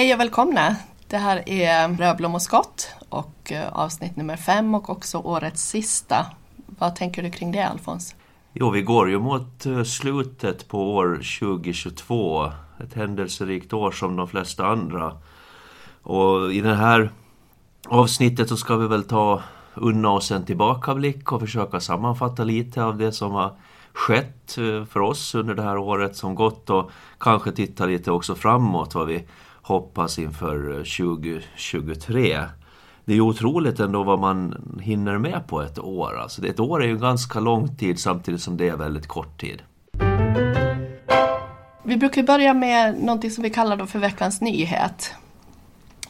Hej och välkomna! Det här är Rödblom och Skott och eh, avsnitt nummer fem och också årets sista. Vad tänker du kring det Alfons? Jo, vi går ju mot eh, slutet på år 2022. Ett händelserikt år som de flesta andra. Och i det här avsnittet så ska vi väl ta unna oss en tillbakablick och försöka sammanfatta lite av det som har skett eh, för oss under det här året som gått och kanske titta lite också framåt vad vi hoppas inför eh, 2023. Det är otroligt ändå vad man hinner med på ett år. Alltså ett år är ju ganska lång tid samtidigt som det är väldigt kort tid. Vi brukar börja med någonting som vi kallar då för veckans nyhet.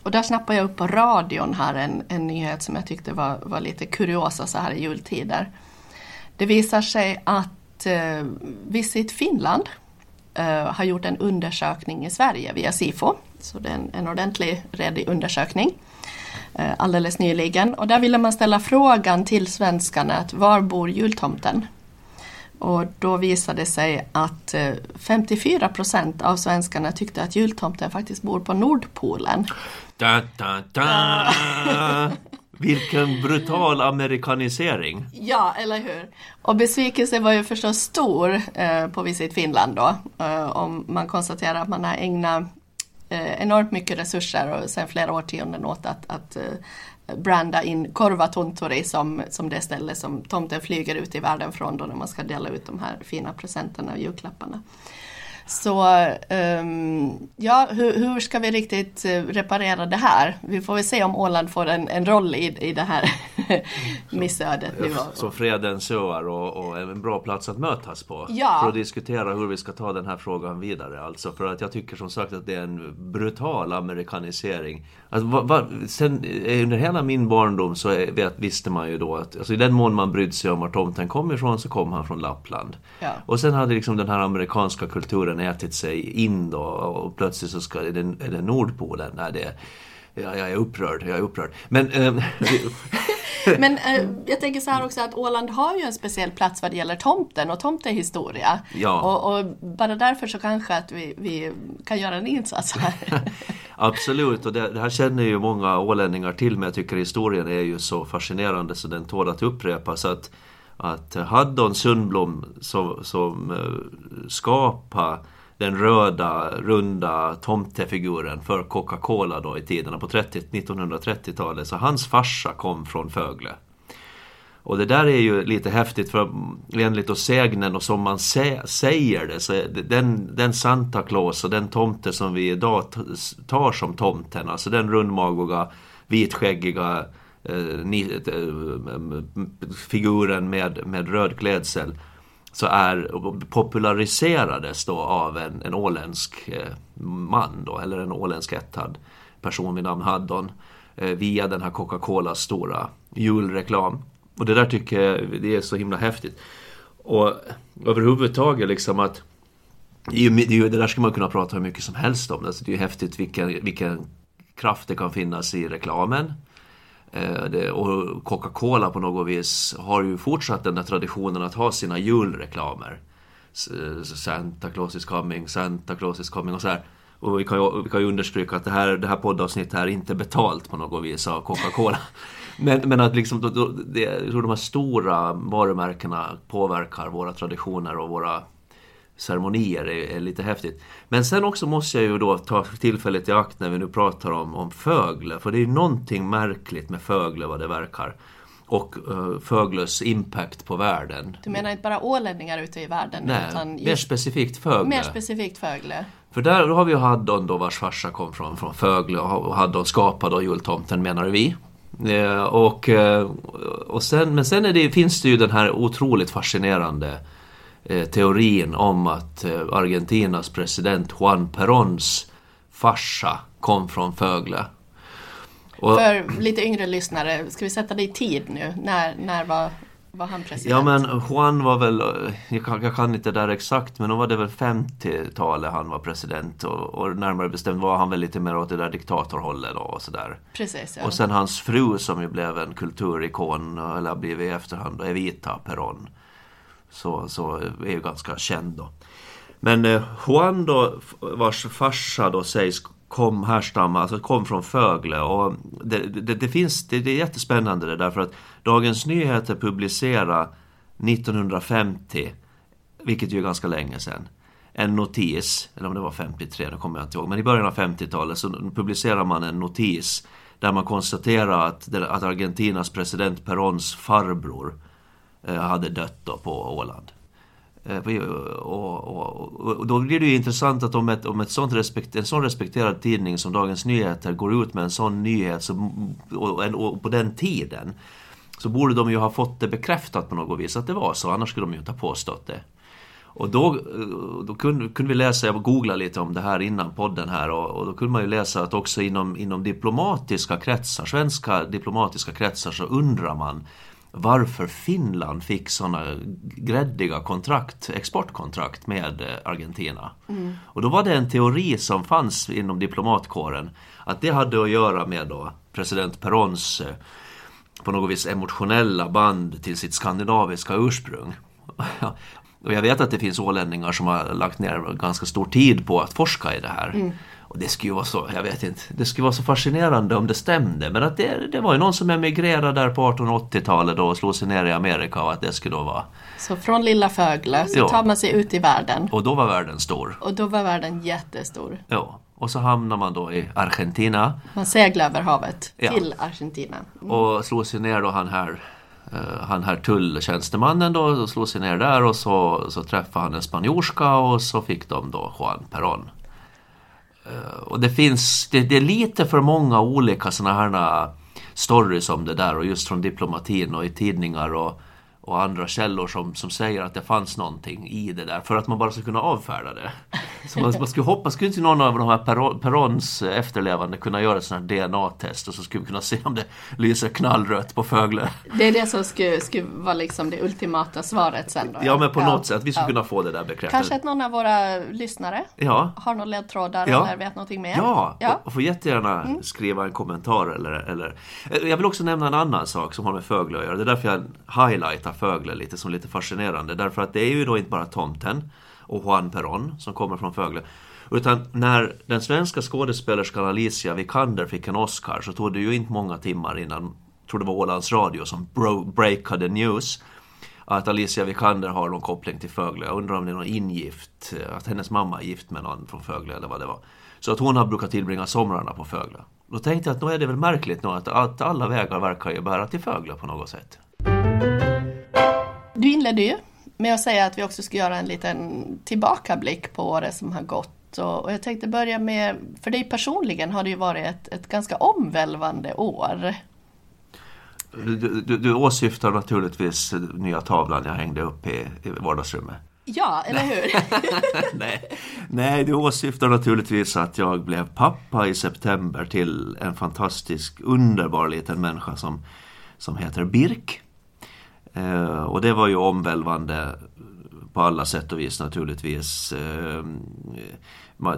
Och där snappade jag upp på radion här en, en nyhet som jag tyckte var, var lite kuriosa så här i jultider. Det visar sig att eh, Visit Finland eh, har gjort en undersökning i Sverige via SIFO. Så det är en, en ordentlig, redig undersökning eh, alldeles nyligen. Och där ville man ställa frågan till svenskarna att var bor jultomten? Och då visade det sig att 54 eh, procent av svenskarna tyckte att jultomten faktiskt bor på Nordpolen. Da, da, da. Vilken brutal amerikanisering! Ja, eller hur? Och besvikelsen var ju förstås stor eh, på Visit Finland då. Eh, om man konstaterar att man har ägnat Eh, enormt mycket resurser och sen flera årtionden åt att, att eh, branda in Korvatuntori som, som det ställe som tomten flyger ut i världen från då när man ska dela ut de här fina presenterna och julklapparna. Så um, ja, hur, hur, ska vi riktigt uh, reparera det här? Vi får väl se om Åland får en, en roll i, i det här missödet. Så fredens öar och, och, en bra plats att mötas på. Ja. För att diskutera hur vi ska ta den här frågan vidare. Alltså för att jag tycker som sagt att det är en brutal amerikanisering. Alltså, va, va, sen, eh, under hela min barndom så vet, visste man ju då att alltså, i den mån man brydde sig om var tomten kom ifrån så kom han från Lappland. Ja. Och sen hade liksom den här amerikanska kulturen ätit sig in då och plötsligt så ska, är, det, är det Nordpolen. Nej, det, ja, jag är upprörd, jag är upprörd. Men, ähm, Men äh, jag tänker så här också att Åland har ju en speciell plats vad det gäller tomten och tomtehistoria. Ja. Och, och bara därför så kanske att vi, vi kan göra en insats här. Absolut, och det, det, här känner ju många ålänningar till men jag tycker historien är ju så fascinerande så den tål att upprepas. Att, att Haddon Sundblom som, som eh, skapade den röda, runda tomtefiguren för Coca-Cola då i tiderna på 1930-talet. Så hans farsa kom från Fögle. Och det där är ju lite häftigt för enligt sägnen och som man sä säger det så den, den Santa Claus och den tomte som vi idag tar som tomten, alltså den rundmagiga vitskäggiga Eh, eh, figuren med, med röd klädsel så är, populariserades då av en, en åländsk eh, man då, eller en åländsk ättad person vid namn Haddon eh, via den här Coca-Colas stora julreklam. Och det där tycker jag det är så himla häftigt. Och överhuvudtaget liksom att det, det där ska man kunna prata hur mycket som helst om. Alltså det är ju häftigt vilken, vilken kraft det kan finnas i reklamen. Eh, och Coca-Cola på något vis har ju fortsatt den där traditionen att ha sina julreklamer. Santa Claus is coming, Santa Claus is coming och så här. Och vi kan, ju, vi kan ju understryka att det här, det här poddavsnittet är inte betalt på något vis av Coca-Cola. Men, men att liksom, då, då, det, jag tror de här stora varumärkena påverkar våra traditioner och våra ceremonier är, är, lite häftigt. Men sen också måste jag ju då ta tillfället i akt när vi nu pratar om, om Fögle. För det är ju någonting märkligt med Fögle vad det verkar. Och uh, Fögles impact på världen. Du menar inte bara ålänningar ute i världen? Nej, utan mer specifikt Fögle. Mer specifikt Fögle. För där har vi ju Haddon då vars farsa kom från, från Fögle och Haddon skapade jultomten menar vi. Eh, och, eh, och sen, men sen det, finns det ju den här otroligt fascinerande Eh, teorin om att eh, Argentinas president Juan Perons farsa kom från Fögle. Och, För lite yngre lyssnare, ska vi sätta det i tid nu? När, när var, var han president? Ja men Juan var väl, jag kan, jag kan inte där exakt, men då var det väl 50-talet han var president och, och, närmare bestämt var han väl lite mer åt det där diktatorhållet och sådär. Precis, ja. Och sen hans fru som ju blev en kulturikon, eller har blivit i efterhand, Evita Peron så, så är ju ganska känd då. Men eh, Juan då, vars farsa då sägs kom härstamma, alltså kom från Fögle. Och det, det, det finns, det, det, är jättespännande det därför att Dagens Nyheter publicerade 1950, vilket ju är ganska länge sedan, en notis, eller om det var 53, det kommer jag inte ihåg, men i början av 50-talet så publicerar man en notis där man konstaterar att, att Argentinas president Perons farbror eh, Eh, hade dött då på Åland. Eh, och, och, och, då blir det ju intressant att om, ett, om ett sånt respekt, en sån respekterad tidning som Dagens Nyheter går ut med en sån nyhet så, och, på den tiden så borde de ju ha fått det bekräftat på något vis att det var så, annars skulle de ju inte ha påstått det. Och då, eh, då kunde, kunde vi läsa, jag googlade lite om det här innan podden här och, och, då kunde man ju läsa att också inom, inom diplomatiska kretsar, svenska diplomatiska kretsar så undrar man varför Finland fick sådana gräddiga kontrakt, exportkontrakt med eh, Argentina. Mm. Och då var det en teori som fanns inom diplomatkåren att det hade att göra med då president Perons eh, på något vis emotionella band till sitt skandinaviska ursprung. Och jag vet att det finns ålänningar som har lagt ner ganska stor tid på att forska i det här. Mm. Och det skulle vara så, jag vet inte, det skulle vara så fascinerande om det stämde. Men att det, det var ju någon som emigrerade där på 1880-talet och slog sig ner i Amerika och att det skulle då vara... Så från lilla Fögle så ja. tar man sig ut i världen. Och då var världen stor. Och då var världen jättestor. Ja. Och så hamnar man då i Argentina. Man seglar över havet ja. till Argentina. Mm. Och slog sig ner då han här Eh, han här tulltjänstemannen då slog sig ner där och så, så träffade han en spanjorska och så fick de då Juan Perón. Och det finns, det, det är lite för många olika sådana här äh, stories om det där och just från diplomatin och i tidningar och och andra källor som, som säger att det fanns någonting i det där för att man bara ska kunna avfärda det. Så man, man skulle hoppas, skulle inte någon av de här Perons efterlevande kunna göra ett sånt här DNA-test och så skulle vi kunna se om det lyser knallrött på Fögle. Det är det som skulle, skulle vara liksom det ultimata svaret sen då? Ja, men på ja. något sätt, vi skulle ja. kunna få det där bekräftat. Kanske att någon av våra lyssnare ja. har några ledtrådar ja. eller vet någonting mer? Ja, ja. och får jättegärna mm. skriva en kommentar eller, eller... Jag vill också nämna en annan sak som har med Fögle att göra. Det är därför jag highlightar Fögle lite som lite fascinerande. Därför att det är ju då inte bara tomten och Juan Perón som kommer från Fögle. Utan när den svenska skådespelerskan Alicia Vikander fick en Oscar så tog det ju inte många timmar innan, jag tror det var Ålands Radio som breakade news att Alicia Vikander har någon koppling till Fögle. Jag undrar om det är någon ingift, eh, att hennes mamma är gift med någon från Fögle eller vad det var. Så att hon har brukat tillbringa somrarna på Fögle. Då tänkte jag att då är det väl märkligt nog att, att alla vägar verkar ju bära till Fögle på något sätt. Du inledde ju med att säga att vi också ska göra en liten tillbakablick på året som har gått. Och jag tänkte börja med, för dig personligen har det ju varit ett, ett ganska omvälvande år. Du, du, du åsyftar naturligtvis nya tavlan jag hängde upp i, i vardagsrummet. Ja, eller hur? Nej. Nej, du åsyftar naturligtvis att jag blev pappa i september till en fantastisk, underbar liten människa som, som heter Birk. Eh, och det var ju omvälvande på alla sätt och vis naturligtvis. Eh,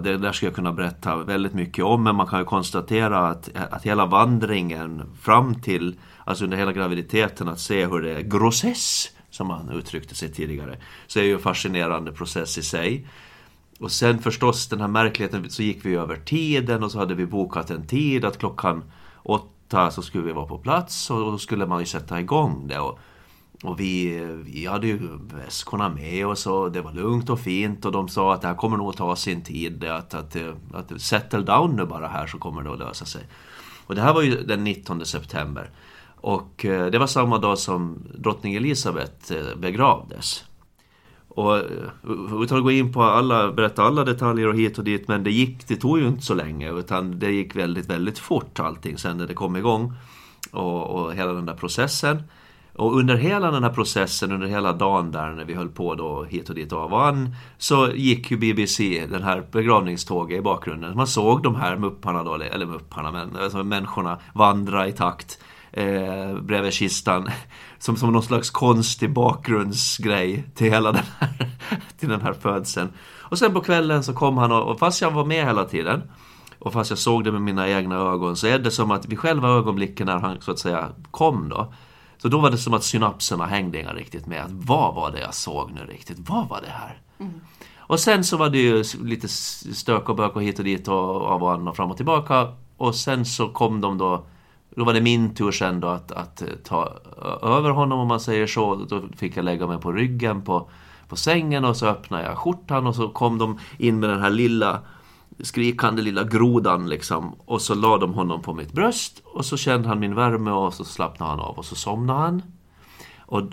det där ska jag kunna berätta väldigt mycket om men man kan ju konstatera att, att hela vandringen fram till, alltså under hela graviditeten, att se hur det är grossess, som man uttryckte sig tidigare, så är ju en fascinerande process i sig. Och sen förstås den här märkligheten, så gick vi över tiden och så hade vi bokat en tid att klockan åtta så skulle vi vara på plats och då skulle man ju sätta igång det. Och, och vi, vi hade ju väskorna med oss och det var lugnt och fint och de sa att det här kommer nog att ta sin tid. Att, att, att settle down nu bara här så kommer det att lösa sig. Och det här var ju den 19 september. Och eh, det var samma dag som drottning Elisabet eh, begravdes. Och utan att gå in på alla, berätta alla detaljer och hit och dit, men det gick, det tog ju inte så länge utan det gick väldigt, väldigt fort allting sen när det kom igång. Och, och hela den där processen. Och under hela den här processen, under hela dagen där när vi höll på då hit och dit och av och an, så gick ju BBC, den här begravningståget i bakgrunden. Man såg de här mupparna då, eller mupparna, men alltså människorna vandra i takt eh, bredvid kistan. Som, som någon slags konstig bakgrundsgrej till hela den här, till den här födseln. Och sen på kvällen så kom han och, och fast jag var med hela tiden och fast jag såg det med mina egna ögon så är det som att vid själva ögonblicken när han så att säga kom då så då var det som att synapserna hängde inga riktigt med. Vad var det jag såg nu riktigt? Vad var det här? Mm. Och sen så var det ju lite stök och bök och hit och dit och av och an och fram och tillbaka. Och sen så kom de då då var det min tur sen då att, att ta över honom om man säger så. Då fick jag lägga mig på ryggen på, på sängen och så öppnade jag skjortan och så kom de in med den här lilla skrikande lilla grodan liksom. Och så la de honom på mitt bröst och så kände han min värme och så slappnade han av och så somnade han. Och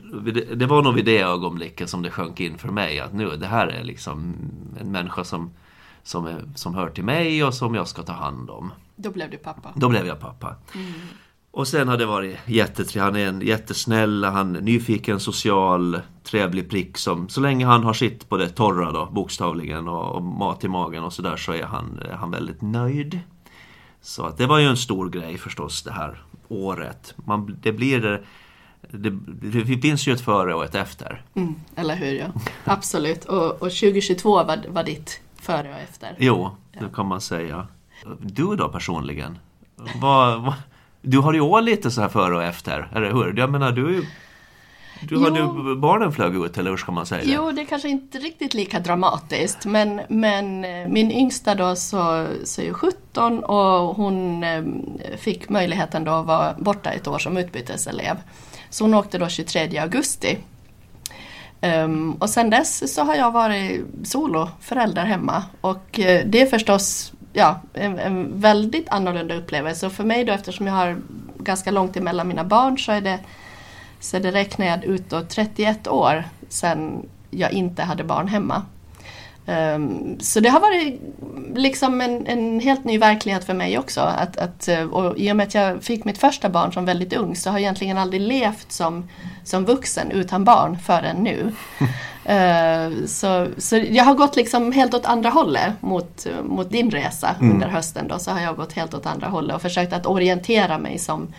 det var nog vid det ögonblicket som det sjönk in för mig att nu, det här är liksom en människa som, som, är, som hör till mig och som jag ska ta hand om. Då blev du pappa? Då blev jag pappa. Mm. Och sen har det varit jättetrevligt. Han är en jättesnäll, han är nyfiken, social, trevlig prick som så länge han har sitt på det torra då, bokstavligen och, och mat i magen och sådär så är han, är han väldigt nöjd. Så att det var ju en stor grej förstås det här året. Man, det blir det, det finns ju ett före och ett efter. Mm, eller hur ja, absolut. Och, och 2022 var, var ditt före och efter. Jo, det kan man säga. Du då personligen? Vad, vad, du har ju år lite så här före och efter, eller hur? Jag menar, du du jo. hade barnen flög ut, eller hur ska man säga det? Jo, det är kanske inte riktigt lika dramatiskt. Men, men eh, min yngsta då så, så är 17 och hon eh, fick möjligheten då att vara borta ett år som utbyteselev. Så hon åkte då 23 augusti. Um, och sen dess så har jag varit soloförälder hemma och uh, det är förstås ja, en, en, väldigt annorlunda upplevelse. Och för mig då eftersom jag har ganska långt emellan mina barn så är det, så är det räknar jag ut då 31 år sedan jag inte hade barn hemma. Um, så det har varit liksom en, en, helt ny verklighet för mig också. Att, att, och I och med att jag fick mitt första barn som väldigt ung så har jag egentligen aldrig levt som, som vuxen utan barn förrän nu. uh, så, så jag har gått liksom helt åt andra hållet mot, mot din resa mm. under hösten. Då, så har jag gått helt åt andra hållet och försökt att orientera mig som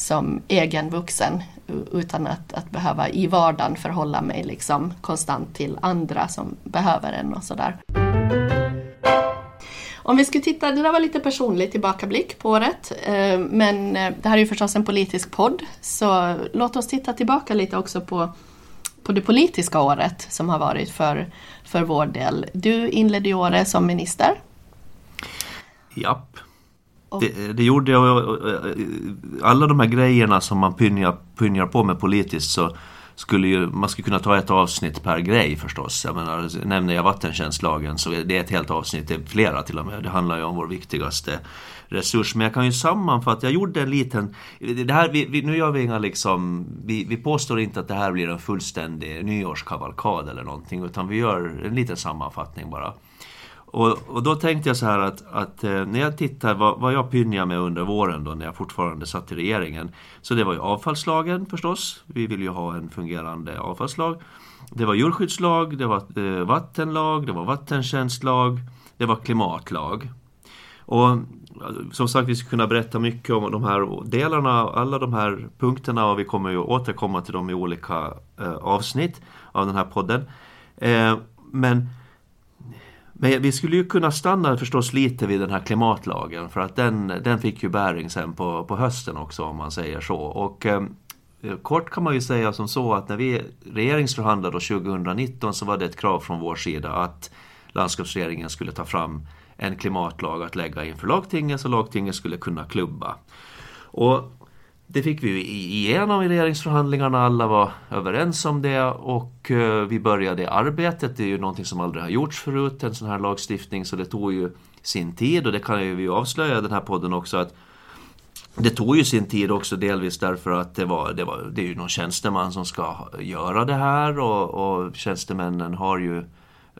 som egen vuxen utan att, att behöva i vardagen förhålla mig liksom konstant till andra som behöver en och sådär. Om vi skulle titta, det där var lite personlig tillbakablick på året, eh, men eh, det här är ju förstås en politisk podd, så låt oss titta tillbaka lite också på, på det politiska året som har varit för, för vår del. Du inledde ju året som minister. Japp. Det, det, gjorde jag. Eh, alla de här grejerna som man pynjar, pynjar på med politiskt så skulle ju, man skulle kunna ta ett avsnitt per grej förstås. Jag menar, nämner jag vattentjänstlagen så är det ett helt avsnitt, det är flera till och med. Det handlar ju om vår viktigaste resurs. Men jag kan ju sammanfatta, jag gjorde en liten... Det här, vi, vi, nu gör vi inga liksom... Vi, vi påstår inte att det här blir en fullständig nyårskavalkad eller någonting utan vi gör en liten sammanfattning bara. Och, och, då tänkte jag så här att, att eh, när jag tittar vad, vad jag pynjade med under våren då när jag fortfarande satt i regeringen. Så det var ju avfallslagen förstås. Vi vill ju ha en fungerande avfallslag. Det var djurskyddslag, det var eh, vattenlag, det var vattentjänstlag, det var klimatlag. Och som sagt, vi ska kunna berätta mycket om de här delarna, alla de här punkterna och vi kommer ju återkomma till dem i olika eh, avsnitt av den här podden. Eh, men men vi skulle ju kunna stanna förstås lite vid den här klimatlagen för att den, den fick ju bäring sen på, på hösten också om man säger så. Och eh, kort kan man ju säga som så att när vi regeringsförhandlade 2019 så var det ett krav från vår sida att landskapsregeringen skulle ta fram en klimatlag att lägga inför lagtinget så lagtinget skulle kunna klubba. Och det fick vi igenom i regeringsförhandlingarna, alla var överens om det och eh, vi började arbetet. Det är ju någonting som aldrig har gjorts förut, en sån här lagstiftning, så det tog ju sin tid och det kan ju vi avslöja i den här podden också att det tog ju sin tid också delvis därför att det, var, det, var, det är ju någon tjänsteman som ska göra det här och, och tjänstemännen har ju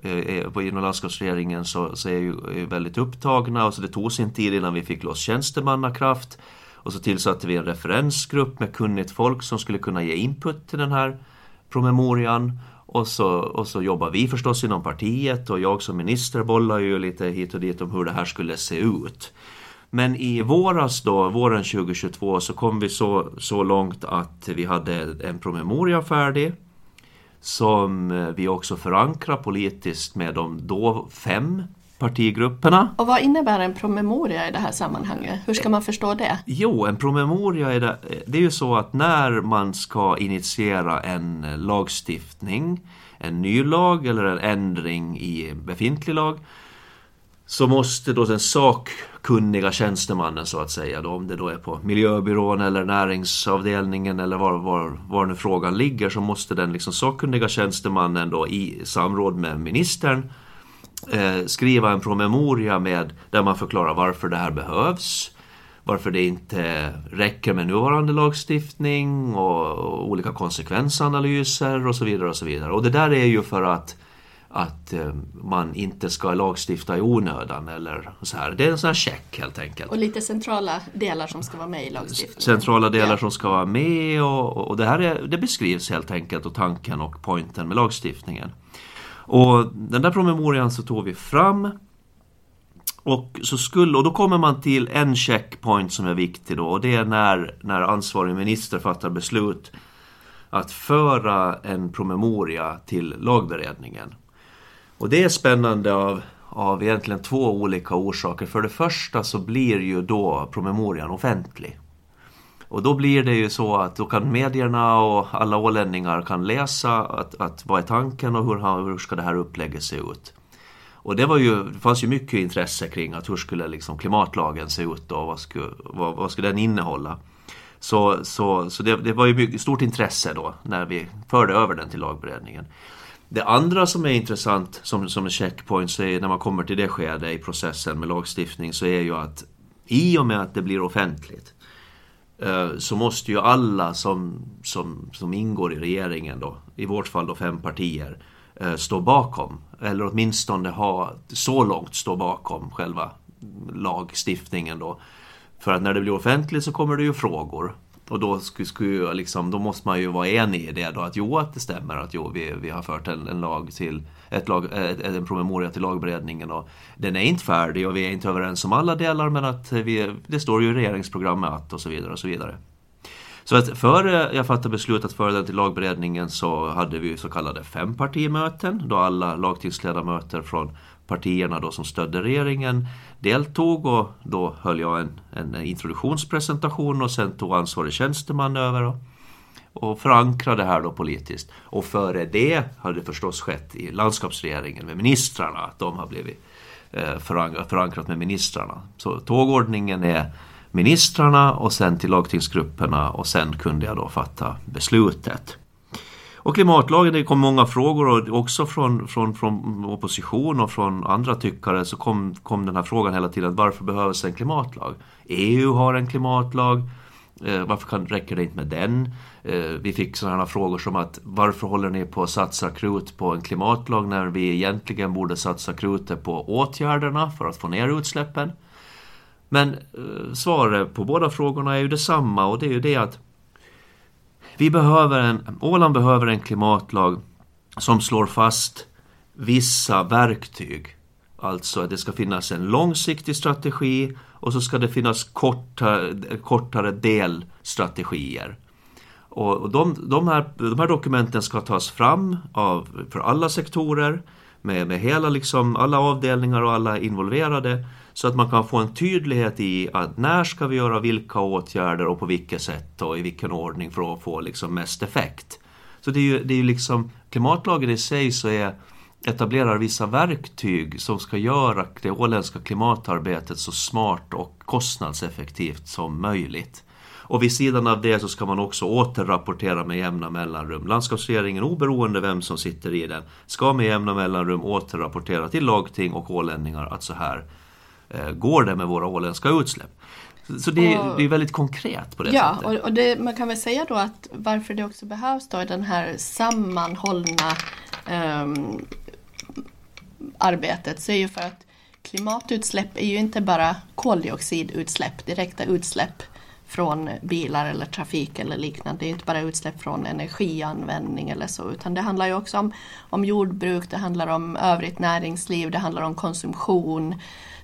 eh, eh, inom landskapsregeringen så, så är ju är väldigt upptagna och så det tog sin tid innan vi fick loss tjänstemannakraft. Och så tillsatte vi en referensgrupp med kunnigt folk som skulle kunna ge input till den här promemorian. Och så, och så jobbar vi förstås inom partiet och jag som minister bollar ju lite hit och dit om hur det här skulle se ut. Men i våras då, våren 2022, så kom vi så, så långt att vi hade en promemoria färdig som vi också förankrar politiskt med de då fem partigrupperna. Och vad innebär en promemoria i det här sammanhanget? Hur ska man förstå det? Jo, en promemoria är det, det är ju så att när man ska initiera en lagstiftning en ny lag eller en ändring i befintlig lag så måste då den sakkunniga tjänstemannen så att säga, då, om det då är på miljöbyrån eller näringsavdelningen eller var, var, var nu frågan ligger, så måste den liksom sakkunniga tjänstemannen då i samråd med ministern eh, skriva en promemoria med, där man förklarar varför det här behövs, varför det inte räcker med nuvarande lagstiftning och, olika konsekvensanalyser och så vidare. Och så vidare. Och det där är ju för att att eh, man inte ska lagstifta i onödan eller så här. Det är en sån här check helt enkelt. Och lite centrala delar som ska vara med i lagstiftningen. Centrala delar ja. som ska vara med och, och det här är, det beskrivs helt enkelt och tanken och poängen med lagstiftningen. Och den där promemorian så tog vi fram och, så skulle, och då kommer man till en checkpoint som är viktig då och det är när, när ansvarig minister fattar beslut att föra en promemoria till lagberedningen. Och det är spännande av, av egentligen två olika orsaker. För det första så blir ju då promemorian offentlig. Och då blir det ju så att då kan medierna och alla ålänningar kan läsa att, att vad är tanken och hur, hur ska det här upplägget se ut. Och det, var ju, det fanns ju mycket intresse kring att hur skulle liksom klimatlagen se ut och vad skulle, vad, vad skulle den innehålla. Så, så, så det, det var ju mycket, stort intresse då när vi förde över den till lagberedningen. Det andra som är intressant som, som en checkpoint så är när man kommer till det skedet i processen med lagstiftning så är ju att i och med att det blir offentligt Eh, så måste ju alla som, som, som ingår i regeringen då, i vårt fall då fem partier, eh, stå bakom. Eller åtminstone ha så långt stå bakom själva lagstiftningen då. För att när det blir offentligt så kommer det ju frågor. Och då, skulle, liksom, då måste man ju vara enig i det då, att jo, att det stämmer att jo, vi, vi har fört en, en, lag till, ett lag, en promemoria till lagberedningen och den är inte färdig och vi är inte överens om alla delar men att vi, det står ju i regeringsprogrammet att och så vidare och så vidare. Så att före jag fattade beslut att föra den till lagberedningen så hade vi så kallade fempartimöten då alla lagtingsledamöter från partierna då som stödde regeringen deltog och då höll jag en, en introduktionspresentation och sen tog ansvarig tjänsteman över och, och förankrade det här då politiskt. Och före det hade det förstås skett i landskapsregeringen med ministrarna, att de har blivit eh, förankrat med ministrarna. Så tågordningen är ministrarna och sen till lagtingsgrupperna och sen kunde jag då fatta beslutet. Och klimatlagen, det kom många frågor och också från, från, från opposition och från andra tyckare så kom, kom den här frågan hela tiden. Varför behövs en klimatlag? EU har en klimatlag. Eh, varför kan, räcker det inte med den? Eh, vi fick sådana frågor som att varför håller ni på att satsa krut på en klimatlag när vi egentligen borde satsa krutet på åtgärderna för att få ner utsläppen? Men eh, svaret på båda frågorna är ju detsamma och det är ju det att vi behöver en, Åland behöver en klimatlag som slår fast vissa verktyg. Alltså att det ska finnas en långsiktig strategi och så ska det finnas kortare, kortare delstrategier. Och de, de, här, de här dokumenten ska tas fram av, för alla sektorer med, med hela liksom, alla avdelningar och alla involverade så att man kan få en tydlighet i att när ska vi göra vilka åtgärder och på vilket sätt och i vilken ordning för att få liksom mest effekt. Så det är ju, det är ju liksom, klimatlagen i sig så är etablerar vissa verktyg som ska göra det åländska klimatarbetet så smart och kostnadseffektivt som möjligt. Och vid sidan av det så ska man också återrapportera med jämna mellanrum. Landskapsregeringen, oberoende vem som sitter i den, ska med jämna mellanrum återrapportera till lagting och ålänningar att så här går det med våra åländska utsläpp. Så det, och, det är väldigt konkret på det ja, sättet. Ja, och, och det, man kan väl säga då att varför det också behövs då den här sammanhållna um, arbetet så är ju för att klimatutsläpp är ju inte bara koldioxidutsläpp, direkta utsläpp från bilar eller trafik eller liknande. Det är inte bara utsläpp från energianvändning eller så utan det handlar ju också om, om jordbruk, det handlar om övrigt näringsliv, det handlar om konsumtion,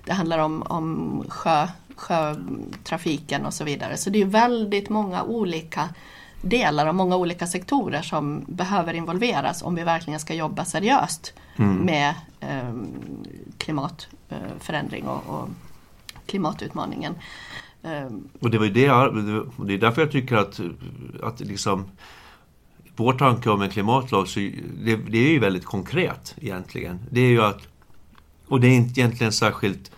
det handlar om, om sjö, sjötrafiken och så vidare. Så det är väldigt många olika delar och många olika sektorer som behöver involveras om vi verkligen ska jobba seriöst mm. med eh, klimatförändring och, och klimatutmaningen. Och det var det, det är därför jag tycker att, att liksom vår tanke om en klimatlag, så det, det är ju väldigt konkret egentligen. Det är ju att, och det är inte egentligen särskilt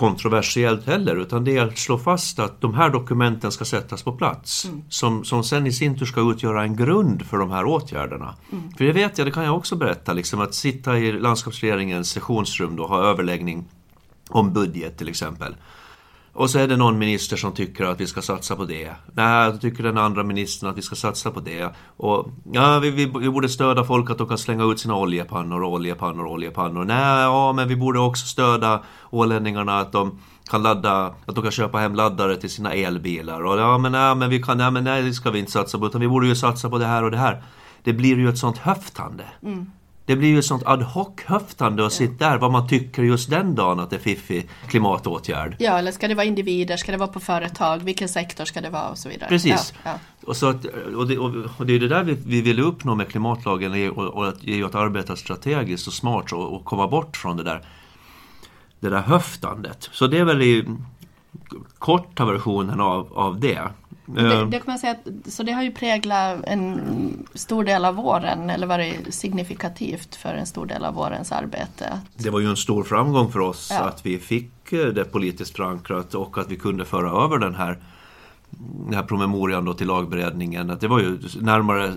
kontroversiellt heller utan det är att slå fast att de här dokumenten ska sättas på plats mm. som, som sen i sin tur ska utgöra en grund för de här åtgärderna. Mm. För det vet jag, det kan jag också berätta, liksom att sitta i landskapsregeringens sessionsrum och ha överläggning om budget till exempel. Och så är det någon minister som tycker att vi ska satsa på det. Nej, då tycker den andra ministern att vi ska satsa på det. Och ja, vi, vi, vi borde stödja folk att de kan slänga ut sina oljepannor, oljepannor, oljepannor. Nej, ja, men vi borde också stödja ålänningarna att de kan ladda, att de kan köpa hem laddare till sina elbilar. Och ja, men nej, men vi kan, nej, men nej, det ska vi inte satsa på, utan vi borde ju satsa på det här och det här. Det blir ju ett sånt höftande. Mm. Det blir ju ett sånt ad hoc-höftande att sitta där vad man tycker just den dagen att det är fiffig klimatåtgärd. Ja, eller ska det vara individer, ska det vara på företag, vilken sektor ska det vara och så vidare. Precis. Ja, ja. Och, så att, och, det, och det är det där vi, vi vill uppnå med klimatlagen och, och att, är att arbeta strategiskt och smart och, och komma bort från det där, det där höftandet. Så det är väl i korta versionen av, av det. Det, eh. det kan man säga att, så det har ju präglat en stor del av våren eller varit signifikativt för en stor del av vårens arbete. Det var ju en stor framgång för oss ja. att vi fick eh, det politiskt förankrat och att vi kunde föra över den här den här promemorian då till lagberedningen. Att det var ju närmare,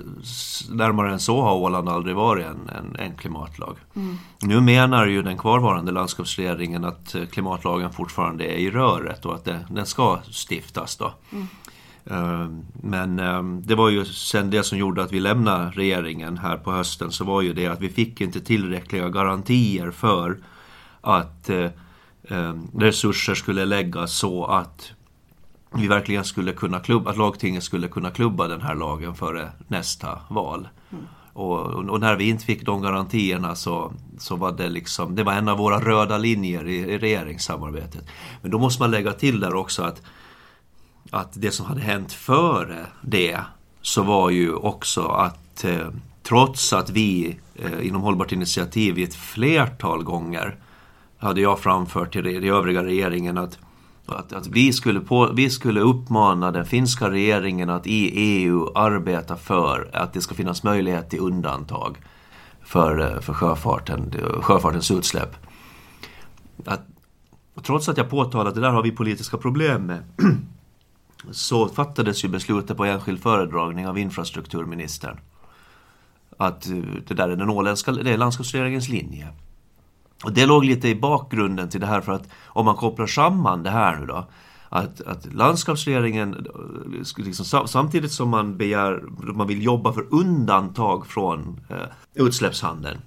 närmare än så har Åland aldrig varit en, en, en klimatlag. Mm. Nu menar ju den kvarvarande landskapsregeringen att eh, klimatlagen fortfarande är i röret och att det, den ska stiftas. Då. Mm. Eh, men eh, det var ju sen det som gjorde att vi lämnade regeringen här på hösten så var ju det att vi fick inte tillräckliga garantier för att eh, resurser skulle läggas så att vi verkligen skulle kunna klubba, att lagtinget skulle kunna klubba den här lagen före nästa val. Mm. Och, och, när vi inte fick de garantierna så, så var det liksom, det var en av våra röda linjer i, i regeringssamarbetet. Men då måste man lägga till där också att att det som hade hänt före det så var ju också att eh, trots att vi eh, inom Hållbart initiativ ett flertal gånger hade jag framfört till den övriga regeringen att, att, att vi, skulle på, vi skulle uppmana den finska regeringen att i EU arbeta för att det ska finnas möjlighet till undantag för, eh, för sjöfarten, sjöfartens utsläpp. Att, trots att jag påtalade att det där har vi politiska problem med så fattades ju beslutet på enskild föredragning av infrastrukturministern. Att eh, det där är den åländska, det är landskapsregeringens linje. Och det låg lite i bakgrunden till det här för att om man kopplar samman det här nu då att, att landskapsregeringen, eh, liksom, samtidigt som man begär, man vill jobba för undantag från eh, utsläppshandeln.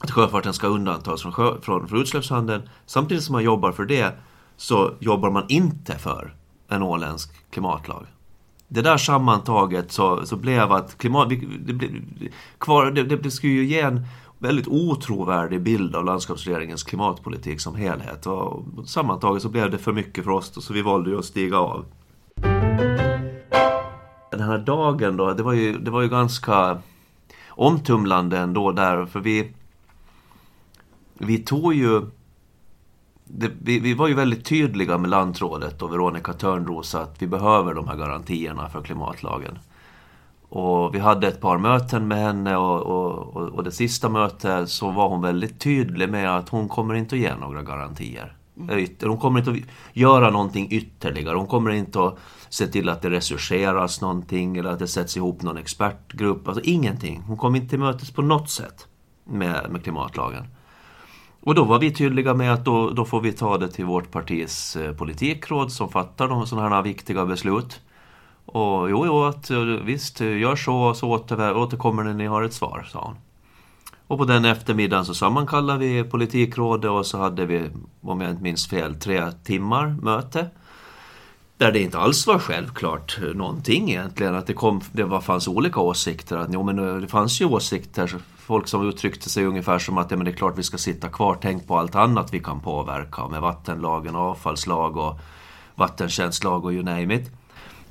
Att sjöfarten ska undantas från, sjö, från, från utsläppshandeln. Samtidigt som man jobbar för det så jobbar man inte för en åländsk klimatlag. Det där sammantaget så, så blev att klimat... Det, det, kvar, det, det skulle ju ge en väldigt otrovärdig bild av landskapsregeringens klimatpolitik som helhet. Och sammantaget så blev det för mycket för oss så vi valde ju att stiga av. Den här dagen då, det var ju, det var ju ganska omtumlande ändå där för vi vi tog ju det, vi, vi, var ju väldigt tydliga med Lantrådet och Veronica Törnros att vi behöver de här garantierna för klimatlagen. Och vi hade ett par möten med henne och, och, och, och det sista mötet så var hon väldigt tydlig med att hon kommer inte att ge några garantier. Mm. Hon kommer inte att göra någonting ytterligare. Hon kommer inte att se till att det resurseras någonting eller att det sätts ihop någon expertgrupp. Alltså ingenting. Hon kom inte till mötes på något sätt med, med klimatlagen. Och då var vi tydliga med att då, då får vi ta det till vårt partis eh, politikråd som fattar de sådana här viktiga beslut. Och jo, jo, att, eh, visst, gör så så åter, återkommer när ni har ett svar, sa hon. Och på den eftermiddagen så sammankallade vi politikrådet och så hade vi, om jag inte minns fel, tre timmar möte. Där det inte alls var självklart eh, någonting egentligen. Att det, kom, det var, fanns olika åsikter. Att, jo, men det fanns ju åsikter, folk som uttryckte sig ungefär som att ja, men det är klart vi ska sitta kvar, tänk på allt annat vi kan påverka med vattenlagen, avfallslag och vattentjänstlag och you name it.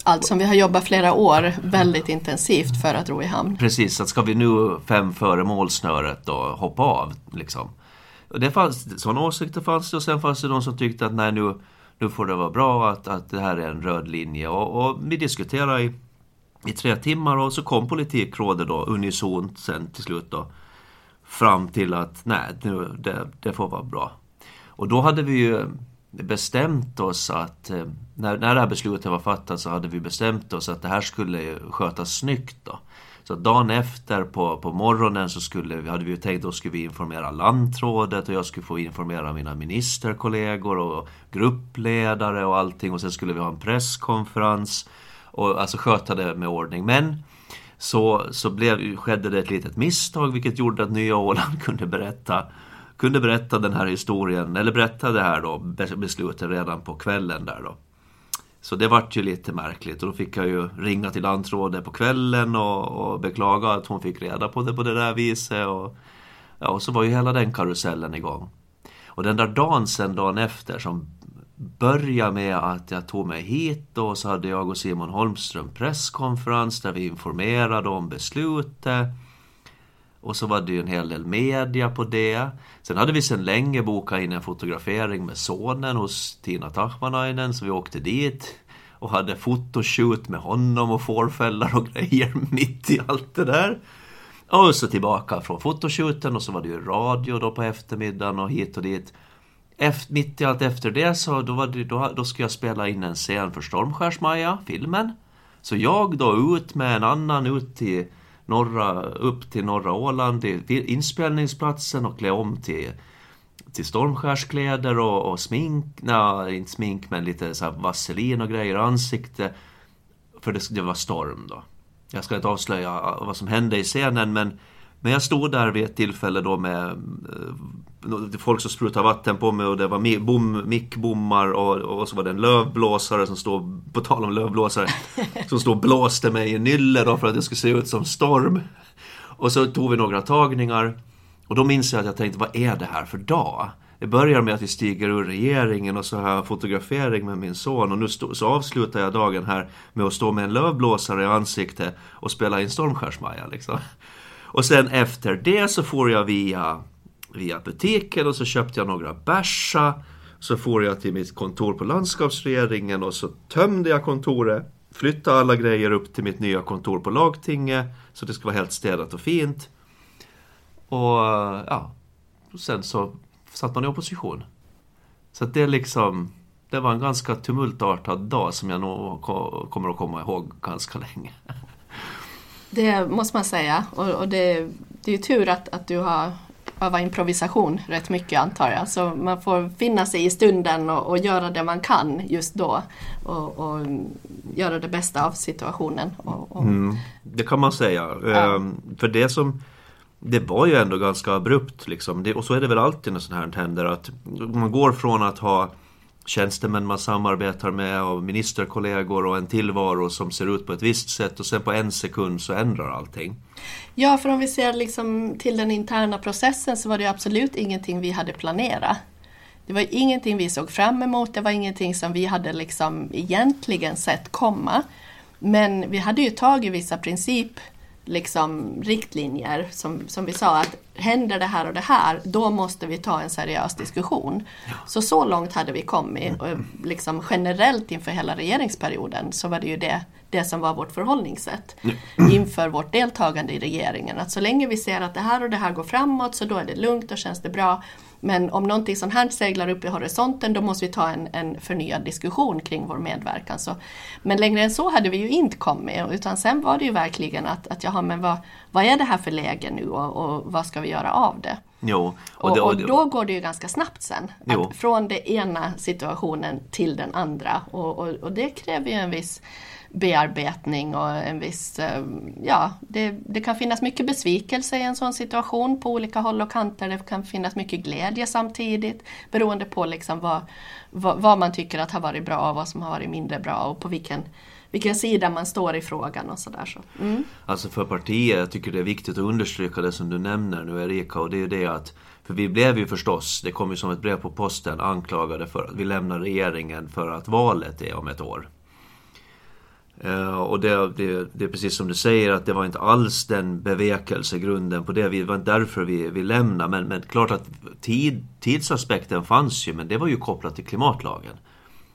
Allt som vi har jobbat flera år väldigt intensivt för att ro i hamn. Precis, att ska vi nu fem före målsnöret då hoppa av liksom. Det fanns, sådana åsikter fanns det och sen fanns det de som tyckte att nej nu nu får det vara bra att, att det här är en röd linje. Och, och vi diskuterade i, i tre timmar och så kom politikrådet då unisont sen till slut då fram till att nej, nu, det, det får vara bra. Och då hade vi ju bestämt oss att eh, när, när det här beslutet var fattat så hade vi bestämt oss att det här skulle skötas snyggt. Då. Så dagen efter på, på morgonen så skulle, hade vi ju tänkt då skulle vi informera landrådet och jag skulle få informera mina ministerkollegor och gruppledare och allting och sen skulle vi ha en presskonferens och alltså sköta det med ordning. Men så, så blev, skedde det ett litet misstag vilket gjorde att Nya Åland kunde berätta kunde berätta den här historien, eller berätta det här då, beslutet redan på kvällen där då. Så det vart ju lite märkligt och då fick jag ju ringa till lantrådet på kvällen och, och, beklaga att hon fick reda på det på det där viset. Och, ja, och så var ju hela den karusellen igång. Och den där dagen sen, dagen efter, som börja med att jag tog mig hit och så hade jag och Simon Holmström presskonferens där vi informerade om beslutet. Och så var det ju en hel del media på det. Sen hade vi sedan länge bokat in en fotografering med sonen hos Tina Tachmanainen, så vi åkte dit och hade fotoshoot med honom och fårfällar och grejer mitt i allt det där. Och så tillbaka från fotoshooten och så var det ju radio då på eftermiddagen och hit och dit. Efter, mitt i allt efter det så då, var det, då, då ska jag spela in en scen för Stormskärsmaja, filmen. Så jag då ut med en annan ut till norra, upp till norra Åland, till inspelningsplatsen och klä om till, till stormskärskläder och, och smink, nej inte smink men lite så vaselin och grejer i ansikte. För det, det var storm då. Jag ska inte avslöja vad som hände i scenen men men jag stod där vid ett tillfälle då med eh, folk som sprutade vatten på mig och det var bom, mickbommar och, och så var det en lövblåsare som stod, på tal om lövblåsare, som stod och blåste mig i nylle då för att det skulle se ut som storm. Och så tog vi några tagningar och då minns jag att jag tänkte, vad är det här för dag? Det börjar med att vi stiger ur regeringen och så har jag fotografering med min son och nu stå, så avslutar jag dagen här med att stå med en lövblåsare i ansiktet och spela in Stormskärsmaja liksom. Och sen efter det så får jag via, via butiken och så köpte jag några bärsa. Så får jag till mitt kontor på landskapsregeringen och så tömde jag kontoret. Flyttade alla grejer upp till mitt nya kontor på lagtinget. Så det ska vara helt städat och fint. Och ja, sen så satt man i opposition. Så det är liksom, det var en ganska tumultartad dag som jag nog kommer att komma ihåg ganska länge. Det måste man säga. Och, och det, det är ju tur att, att du har övat improvisation rätt mycket antar jag. Så man får finna sig i stunden och, och göra det man kan just då. Och, och göra det bästa av situationen. Och, mm, det kan man säga. Ja. Ehm, för det som det var ju ändå ganska abrupt liksom. Det, och så är det väl alltid när sånt här händer att man går från att ha tjänstemän man samarbetar med och ministerkollegor och en tillvaro som ser ut på ett visst sätt och sen på en sekund så ändrar allting. Ja, för om vi ser liksom till den interna processen så var det absolut ingenting vi hade planerat. Det var ingenting vi såg fram emot, det var ingenting som vi hade liksom egentligen sett komma. Men vi hade ju tagit vissa princip liksom riktlinjer som, som vi sa att händer det här och det här, då måste vi ta en seriös diskussion. Så så långt hade vi kommit. Och liksom generellt inför hela regeringsperioden så var det ju det, det som var vårt förhållningssätt inför vårt deltagande i regeringen. Att så länge vi ser att det här och det här går framåt så då är det lugnt och känns det bra. Men om någonting sånt här seglar upp i horisonten då måste vi ta en, en förnyad diskussion kring vår medverkan. Så, men längre än så hade vi ju inte kommit utan sen var det ju verkligen att, att jaha, men vad, vad är det här för läge nu och, och vad ska vi göra av det? Jo, och, det, och, och då går det ju ganska snabbt sen. från den ena situationen till den andra och, och, det kräver ju en viss bearbetning och en viss, eh, ja, det, det, kan finnas mycket besvikelse i en sån situation på olika håll och kanter. Det kan finnas mycket glädje samtidigt beroende på liksom vad, vad, vad man tycker att har varit bra och vad som har varit mindre bra och på vilken vilken sida man står i frågan och sådär. Så. Mm. Alltså för partiet, jag tycker det är viktigt att understryka det som du nämner nu Erika och det är det att för vi blev ju förstås, det kom ju som ett brev på posten, anklagade för att vi lämnar regeringen för att valet är om ett år. Eh, och det, det, det, är precis som du säger att det var inte alls den bevekelsegrunden på det. Det var inte därför vi, vi lämnade. Men, men klart att tid, tidsaspekten fanns ju men det var ju kopplat till klimatlagen.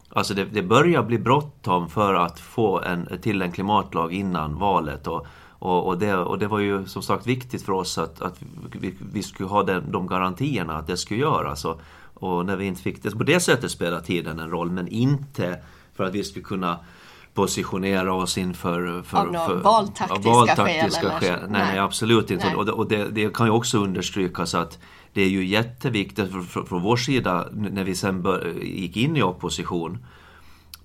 Alltså det, det börjar bli bråttom för att få en, till en klimatlag innan valet. Och, och, och, det, och det var ju som sagt viktigt för oss att, att vi, vi skulle ha den, de garantierna att det skulle göras. Och, och när vi inte fick det, på det sättet spelade tiden en roll men inte för att vi skulle kunna positionera oss inför för, Av några valtaktiska, valtaktiska skäl? skäl. Nej, nej, absolut inte. Nej. Och, det, och det, det, kan ju också understrykas att det är ju jätteviktigt från vår sida när vi sen bör, gick in i opposition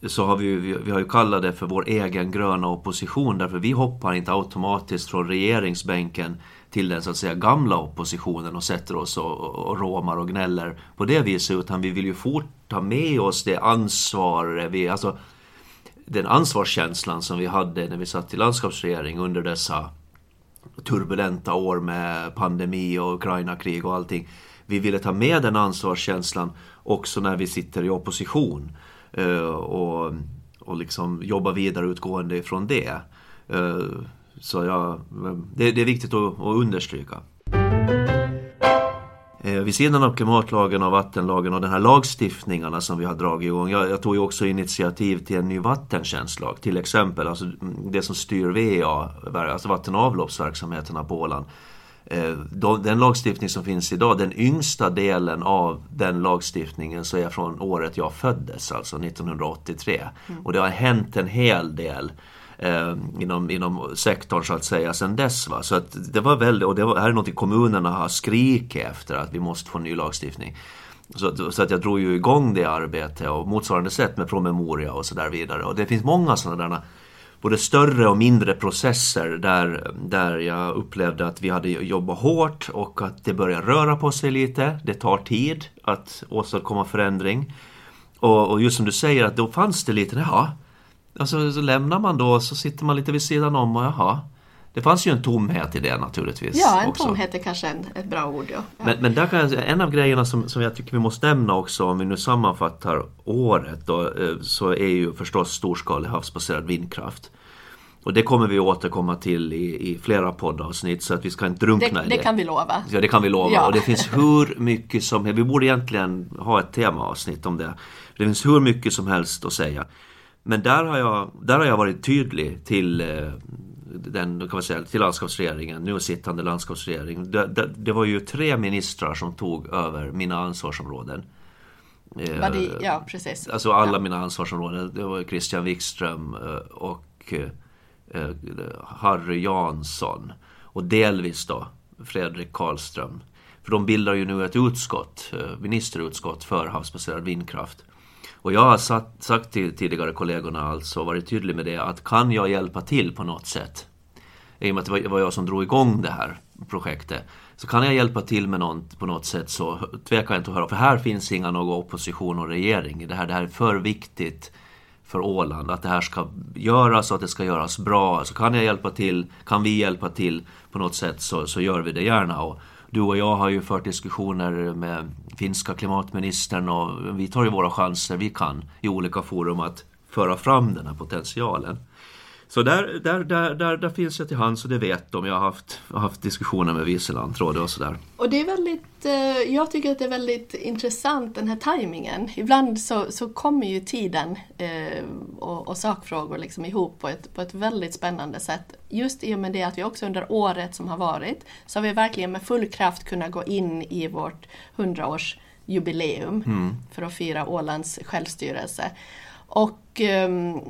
så har vi, vi, vi har ju kallat det för vår egen gröna opposition därför vi hoppar inte automatiskt från regeringsbänken till den så att säga gamla oppositionen och sätter oss och, och, och råmar och gnäller på det viset utan vi vill ju fort ta med oss det ansvar vi, alltså den ansvarskänslan som vi hade när vi satt i landskapsregering under dessa turbulenta år med pandemi och Ukraina-krig och allting. Vi ville ta med den ansvarskänslan också när vi sitter i opposition eh, och, och liksom jobba vidare utgående ifrån det. Eh, så ja, det, det är viktigt att, att understryka. Eh, vid sidan av klimatlagen och vattenlagen och de här lagstiftningarna som vi har dragit igång. Jag, jag tog ju också initiativ till en ny vattentjänstlag till exempel. Alltså det som styr VA, alltså vatten och avloppsverksamheterna på Åland. Eh, den lagstiftning som finns idag, den yngsta delen av den lagstiftningen så är från året jag föddes, alltså 1983. Mm. Och det har hänt en hel del eh, inom, inom sektorn så att säga sen dess. Va? Så att det var väldigt, och det var, här är något kommunerna har skrikit efter att vi måste få ny lagstiftning. Så, så, att jag drog ju igång det arbetet och motsvarande sätt med promemoria och så där vidare. Och det finns många sådana där både större och mindre processer där, där jag upplevde att vi hade jobbat hårt och att det börjar röra på sig lite. Det tar tid att åstadkomma förändring. Och, och just som du säger att då fanns det lite, ja Alltså så lämnar man då så sitter man lite vid sidan om och jaha. Det fanns ju en tomhet i det naturligtvis. Ja, en också. tomhet är kanske en, ett bra ord. Ja. Men, men där kan jag, en av grejerna som, som jag tycker vi måste nämna också om vi nu sammanfattar året då, eh, så är ju förstås storskalig havsbaserad vindkraft. Och det kommer vi återkomma till i, i flera poddavsnitt så att vi ska inte drunkna det, i det. Det kan vi lova. Ja, det kan vi lova. Ja. Och det finns hur mycket som helst. Vi borde egentligen ha ett temaavsnitt om det. Det finns hur mycket som helst att säga. Men där har jag, där har jag varit tydlig till eh, den, kan man säga, till landskapsregeringen, nu sittande landskapsregering. Det, det, det, var ju tre ministrar som tog över mina ansvarsområden. Var det, ja, precis. Alltså alla ja. mina ansvarsområden. Det var Christian Wikström eh, och eh, Harry Jansson. Och delvis då Fredrik Karlström. För de bildar ju nu ett utskott, ministerutskott för havsbaserad vindkraft. Och jag har sagt, sagt till tidigare kollegorna alltså, varit tydlig med det, att kan jag hjälpa till på något sätt, i och med att det var jag som drog igång det här projektet, så kan jag hjälpa till med något på något sätt så tvekar jag inte att höra. För här finns inga någon opposition och regering. Det här, det här är för viktigt för Åland att det här ska göras och att det ska göras bra. Så kan jag hjälpa till, kan vi hjälpa till på något sätt så, så gör vi det gärna. Och du och jag har ju fört diskussioner med finska klimatministern och vi tar ju våra chanser vi kan i olika forum att föra fram den här potentialen. Så där, där, där, där, där finns jag till hands och det vet de. Jag har haft, haft diskussioner med Viselantrådet och sådär. Och det är väldigt, eh, jag tycker att det är väldigt intressant den här tajmingen. Ibland så, så kommer ju tiden eh, och, och sakfrågor liksom ihop på ett, på ett väldigt spännande sätt. Just i och med det att vi också under året som har varit så har vi verkligen med full kraft kunnat gå in i vårt 100-årsjubileum mm. för att fira Ålands självstyrelse. Och um,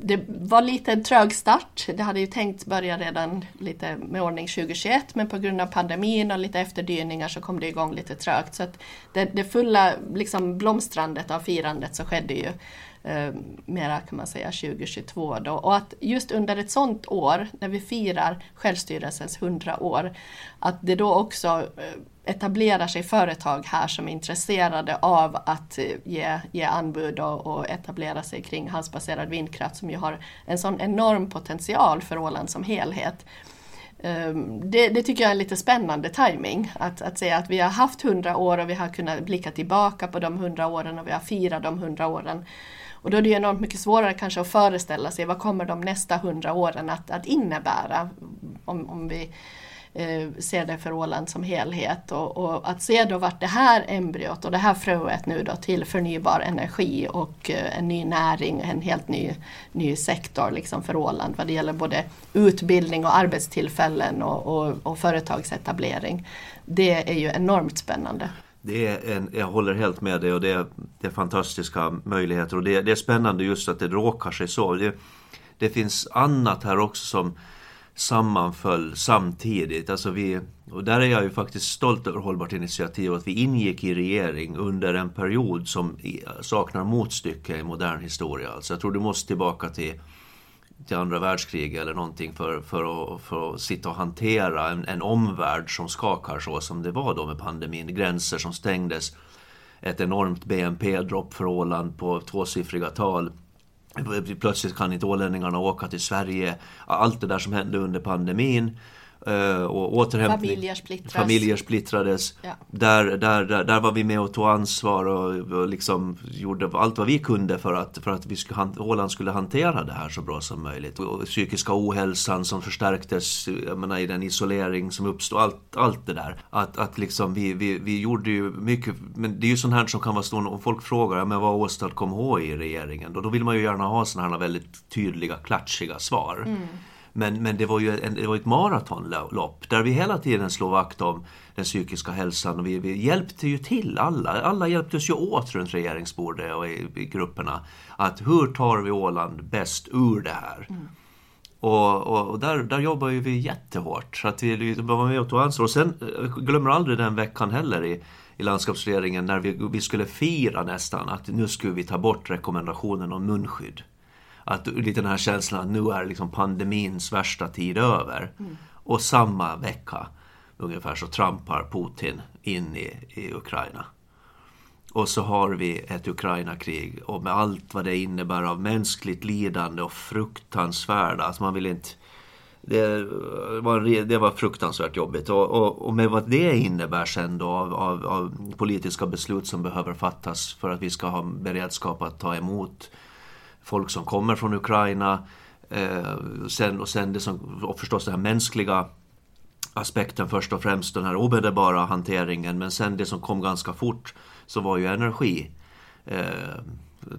det var lite en trög start. Det hade ju tänkt börja redan lite med ordning 2021 men på grund av pandemin och lite efterdyningar så kom det igång lite trögt. Så att det, det fulla liksom, blomstrandet av firandet så skedde ju eh, mera kan man säga 2022 då. Och att just under ett sådant år, när vi firar självstyrelsens 100 år, att det då också eh, etablerar sig företag här som är intresserade av att eh, ge, ge anbud och, och etablera sig kring havsbaserad vindkraft som ju har en sån enorm potential för Åland som helhet. Ehm, det, det, tycker jag är lite spännande timing att, att säga att vi har haft 100 år och vi har kunnat blicka tillbaka på de 100 åren och vi har firat de 100 åren. Och då är det enormt mycket svårare kanske att föreställa sig vad kommer de nästa 100 åren att, att innebära om, om vi eh, ser det för Åland som helhet. Och, och, att se då vart det här embryot och det här fröet nu då till förnybar energi och eh, en ny näring, en helt ny, ny sektor liksom för Åland vad det gäller både utbildning och arbetstillfällen och, och, och företagsetablering. Det är ju enormt spännande. Det är en, jag håller helt med dig och det är, det är fantastiska möjligheter och det, det, är spännande just att det råkar sig så. Det, det finns annat här också som sammanföll samtidigt. Alltså vi, och där är jag ju faktiskt stolt över Hållbart initiativ att vi ingick i regering under en period som saknar motstycke i modern historia. Alltså jag tror du måste tillbaka till, till andra världskriget eller någonting för, för, att, för att sitta och hantera en, en omvärld som skakar så som det var då med pandemin. Gränser som stängdes, ett enormt BNP-dropp för Åland på tvåsiffriga tal Plötsligt kan inte ålänningarna åka till Sverige. Allt det där som hände under pandemin. Eh, och återhämtning. Familjer, splittras. Familjer splittrades. Ja. Där, där, där, där var vi med och tog ansvar och, och liksom gjorde allt vad vi kunde för att, för att vi skulle, Åland skulle hantera det här så bra som möjligt. Och psykiska ohälsan som förstärktes menar, i den isolering som uppstod. Allt, allt det där. Att, att liksom vi, vi, vi gjorde ju mycket, men det är ju sånt här som kan vara stående om folk frågar men vad åstadkom H i regeringen? Då, då vill man ju gärna ha såna här väldigt tydliga, klatschiga svar. Mm. Men, men det var ju en, det var ett maratonlopp där vi hela tiden slog vakt om den psykiska hälsan och vi, vi hjälpte ju till alla. Alla hjälptes ju åt runt regeringsbordet och i, i grupperna. Att hur tar vi Åland bäst ur det här? Mm. Och, och, och, där, där jobbar ju vi jättehårt. Så att vi var med och tog ansvar. Och sen eh, glömmer aldrig den veckan heller i, i landskapsregeringen när vi, vi skulle fira nästan att nu skulle vi ta bort rekommendationen om munskydd att lite den här känslan att nu är liksom pandemins värsta tid över. Mm. Och samma vecka ungefär så trampar Putin in i, i Ukraina. Och så har vi ett Ukraina-krig och med allt vad det innebär av mänskligt lidande och fruktansvärda, alltså man vill inte det var, det var fruktansvärt jobbigt och, och, och, med vad det innebär sen då av, av, av, politiska beslut som behöver fattas för att vi ska ha beredskap att ta emot folk som kommer från Ukraina. Eh, sen, och sen det som, och förstås den här mänskliga aspekten först och främst, den här omedelbara hanteringen. Men sen det som kom ganska fort så var ju energi. Eh,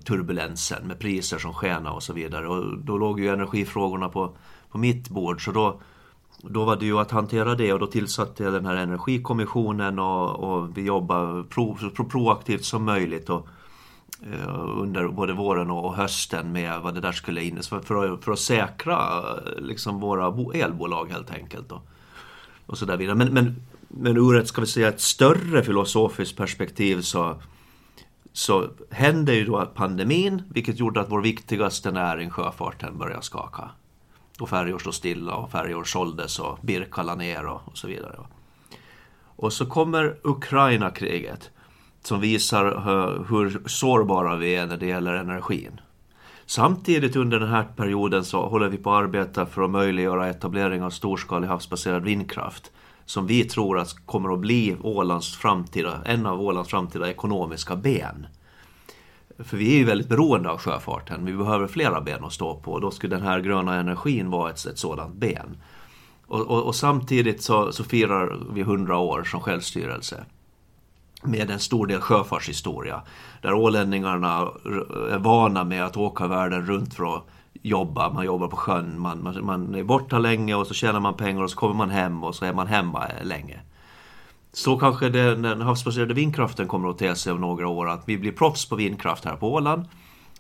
turbulensen med priser som skenade och så vidare. Och då låg ju energifrågorna på, på mitt bord. Så då, då var det ju att hantera det och då tillsatte jag den här energikommissionen och, och vi jobbade pro, så proaktivt som möjligt. Och, Eh, under både våren och hösten med vad det där skulle innebära för, att, för att säkra eh, liksom våra elbolag helt enkelt. Och, och så där vidare. Men, men, men ur ett, ska vi säga, ett större filosofiskt perspektiv så, så hände ju då pandemin, vilket gjorde att vår viktigaste näring, sjöfarten, började skaka. Och färjor stod stilla och färjor såldes och Birka ner och, och så vidare. Och så kommer Ukraina-kriget som visar eh, hur sårbara vi är när det gäller energin. Samtidigt under den här perioden så håller vi på att arbeta för att möjliggöra etablering av storskalig havsbaserad vindkraft som vi tror att kommer att bli Ålands framtida, en av Ålands framtida ekonomiska ben. För vi är ju väldigt beroende av sjöfarten, vi behöver flera ben att stå på och då skulle den här gröna energin vara ett, ett sådant ben. Och, och, och samtidigt så, så firar vi 100 år som självstyrelse med en stor del sjöfartshistoria. Där ålänningarna är vana med att åka världen runt för att jobba. Man jobbar på sjön, man, man, man, är borta länge och så tjänar man pengar och så kommer man hem och så är man hemma länge. Så kanske den, den havsbaserade vindkraften kommer att te sig om några år, att vi blir proffs på vindkraft här på Åland.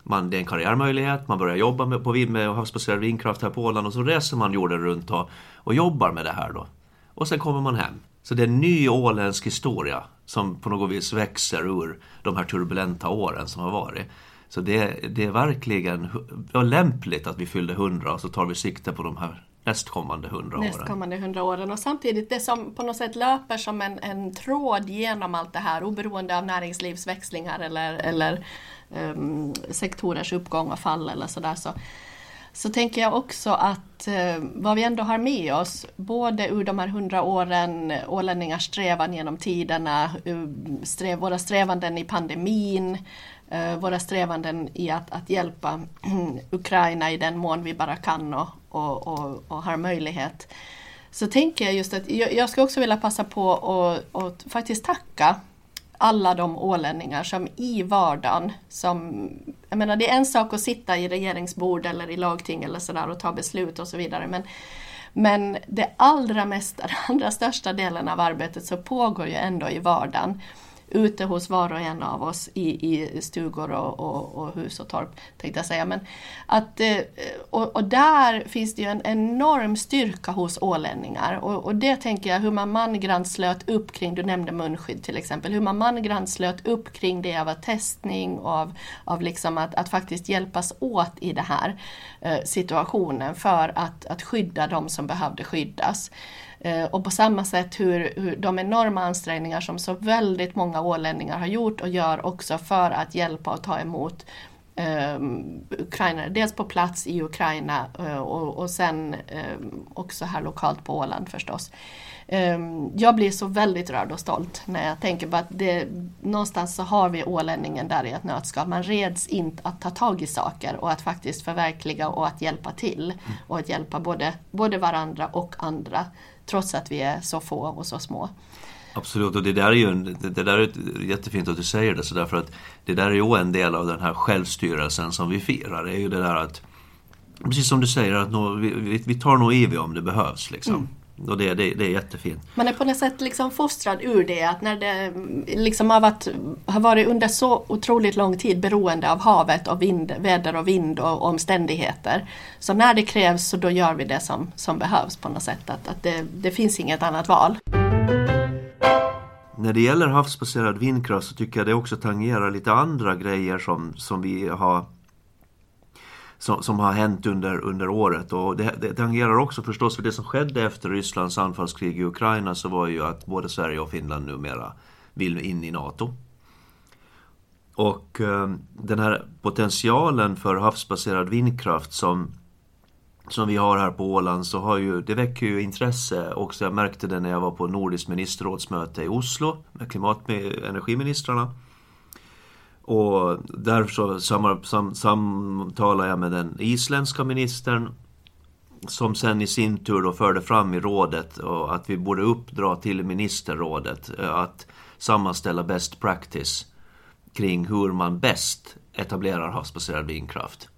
Man, det är en karriärmöjlighet, man börjar jobba med, på, med havsbaserad vindkraft här på Åland och så reser man jorden runt och, och jobbar med det här då. Och sen kommer man hem. Så det är en ny åländsk historia som på något vis växer ur de här turbulenta åren som har varit. Så det, det är verkligen lämpligt att vi fyllde 100 och så tar vi sikte på de här nästkommande hundra åren. Nästkommande hundra åren och samtidigt det som på något sätt löper som en, en tråd genom allt det här oberoende av näringslivsväxlingar eller, eller um, sektorers uppgång och fall eller sådär så, så så tänker jag också att eh, vad vi ändå har med oss, både ur de här hundra åren, ålänningars strävan genom tiderna, eh, sträv, våra strävanden i pandemin, eh, våra strävanden i att, att hjälpa Ukraina i den mån vi bara kan och, och, och, och har möjlighet. Så tänker jag just att jag, jag ska också vilja passa på att faktiskt tacka alla de ålänningar som i vardagen, som, jag menar det är en sak att sitta i regeringsbord eller i lagting eller sådär och ta beslut och så vidare men, men det allra mesta, den allra största delen av arbetet så pågår ju ändå i vardagen ute hos var och en av oss i, i stugor och, och, och, hus och torp. Tänkte jag säga. Men att, eh, och, och, där finns det ju en enorm styrka hos ålänningar och, och det tänker jag hur man mangrant slöt upp kring, du nämnde munskydd till exempel, hur man mangrant slöt upp kring det av testning och av, av liksom att, att faktiskt hjälpas åt i den här eh, situationen för att, att skydda de som behövde skyddas. Eh, och på samma sätt hur, hur de enorma ansträngningar som så väldigt många ålänningar har gjort och gör också för att hjälpa och ta emot Um, ukrainare, dels på plats i Ukraina uh, och, och sen um, också här lokalt på Åland förstås. Um, jag blir så väldigt rörd och stolt när jag tänker på att det, någonstans så har vi ålänningen där i ett nötskal. Man reds inte att ta tag i saker och att faktiskt förverkliga och att hjälpa till. Mm. Och att hjälpa både, både varandra och andra trots att vi är så få och så små. Absolut, och det där är ju en, det där är jättefint att du säger det så därför att det där är ju en del av den här självstyrelsen som vi firar. Det är ju det där att, precis som du säger, att nå, vi, vi tar nog i om det behövs. Liksom. Mm. Och det, det, det är jättefint. Man är på något sätt liksom fostrad ur det att när det liksom har, varit, har varit under så otroligt lång tid beroende av havet och vind, väder och vind och omständigheter. Så när det krävs så då gör vi det som, som behövs på något sätt. Att, att det, det finns inget annat val. När det gäller havsbaserad vindkraft så tycker jag det också tangerar lite andra grejer som, som vi har som, som har hänt under, under året. Och det, det tangerar också förstås för det som skedde efter Rysslands anfallskrig i Ukraina så var ju att både Sverige och Finland numera vill in i NATO. Och eh, den här potentialen för havsbaserad vindkraft som, som vi har här på Åland så har ju, det väcker ju intresse också. Jag märkte det när jag var på Nordiskt ministerrådsmöte i Oslo med klimat och energiministrarna. Och därför så sam, sam, samtalade jag med den isländska ministern som sen i sin tur då förde fram i rådet och att vi borde uppdra till ministerrådet eh, att sammanställa best practice kring hur man bäst etablerar havsbaserad vindkraft.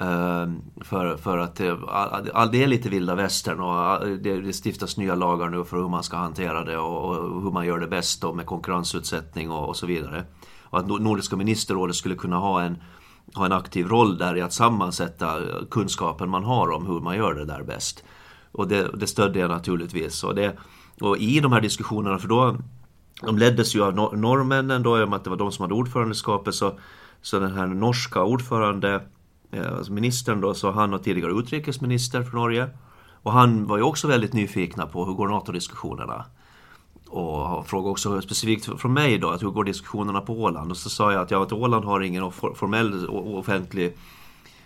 Ehm, för, för att eh, det, det är lite vilda västern och eh, det stiftas nya lagar nu för hur man ska hantera det och, hur man gör det bäst med konkurrensutsättning och, och så vidare. Och att Nordiska ministerrådet skulle kunna ha en, ha en aktiv roll där i att sammansätta eh, kunskapen man har om hur man gör det där bäst. Och det, det stödde jag naturligtvis. Och, det, och i de här diskussionerna, för då de leddes ju av norrmännen då, i och med att det var de som hade ordförandeskapet, så, så den här norska ordförande, eh, alltså ministern då, så han var tidigare utrikesminister för Norge. Och han var ju också väldigt nyfikna på hur går NATO-diskussionerna? Och frågade också specifikt från mig då, att hur går diskussionerna på Åland? Och så sa jag att, ja, att Åland har ingen formell offentlig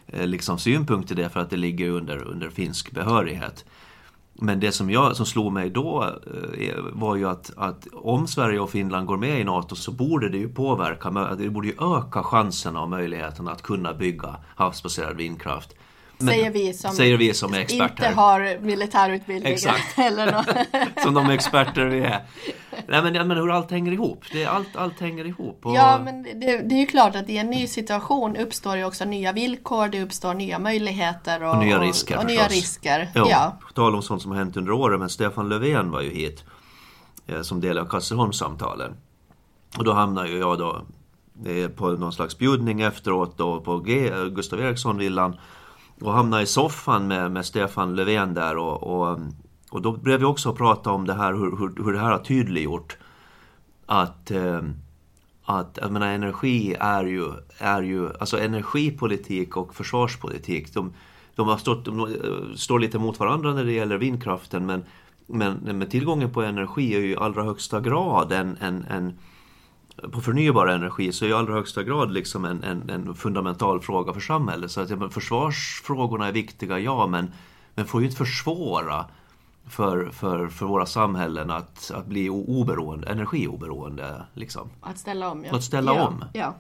eh, liksom, synpunkt i det för att det ligger under, under finsk behörighet. Men det som, jag, som slog mig då eh, var ju att, att om Sverige och Finland går med i NATO så borde det ju påverka, det borde ju öka chanserna och möjligheterna att kunna bygga havsbaserad vindkraft säger vi som, säger vi som är experter. inte har militärutbildning. Exakt. eller något. som de experter vi är. Nej men, men hur allt hänger ihop. Det är allt, allt hänger ihop. Och... Ja men det, det, är ju klart att i en ny situation uppstår ju också nya villkor, det uppstår nya möjligheter. Och, och nya risker och, och nya risker. Jo, ja. På tal om sånt som har hänt under åren, men Stefan Löfven var ju hit eh, som del av Kasselholmssamtalen. Och då hamnar ju jag då eh, på någon slags bjudning efteråt då på G, Gustav Eriksson-villan och hamnade i soffan med, med Stefan Löfven där och, och, och då blev vi också prata om det här, hur, hur, hur det här har tydliggjort att, eh, att jag menar, energi är ju, är ju, alltså energipolitik och försvarspolitik, de, de, har stått, de eh, står lite mot varandra när det gäller vindkraften men, men, men tillgången på energi är ju i allra högsta grad en, en, en på förnybar energi så är i allra högsta grad liksom en, en, en fundamental fråga för samhället. Så att, ja, försvarsfrågorna är viktiga, ja, men, men får ju inte försvåra för, för, för våra samhällen att, att bli oberoende, energioberoende. Liksom. Att ställa om, ja. Att ställa ja, om. Ja.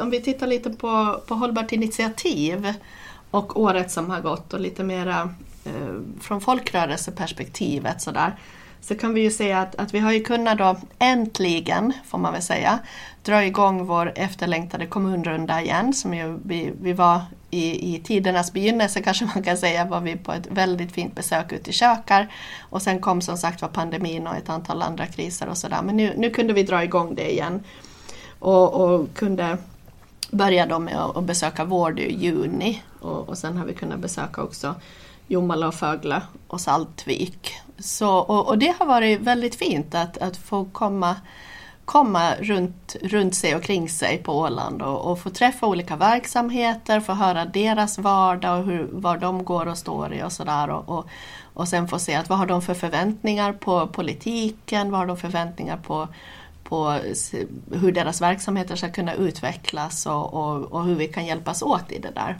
Om vi tittar lite på, på hållbart initiativ och året som har gått och lite mera eh, från folkrörelseperspektivet sådär, så kan vi ju säga att, att vi har ju kunnat då äntligen, får man väl säga, dra igång vår efterlängtade kommunrunda igen som ju vi, vi var i, i tidernas begynnelse kanske man kan säga var vi på ett väldigt fint besök ute i Kökar. Och sen kom som sagt var pandemin och ett antal andra kriser och sådär. Men nu, nu kunde vi dra igång det igen. Och, och kunde börja då med att besöka Vårdö i juni. Och, och sen har vi kunnat besöka också Jomala och Fögle och Saltvik. Så, och, och, det har varit väldigt fint att, att få komma, komma runt, runt sig och kring sig på Åland och, och få träffa olika verksamheter, få höra deras vardag och hur, var de går och står i och sådär. Och, och, och sen få se att vad har de för förväntningar på politiken, vad har de förväntningar på på hur deras verksamheter ska kunna utvecklas och, och, och hur vi kan hjälpas åt i det där.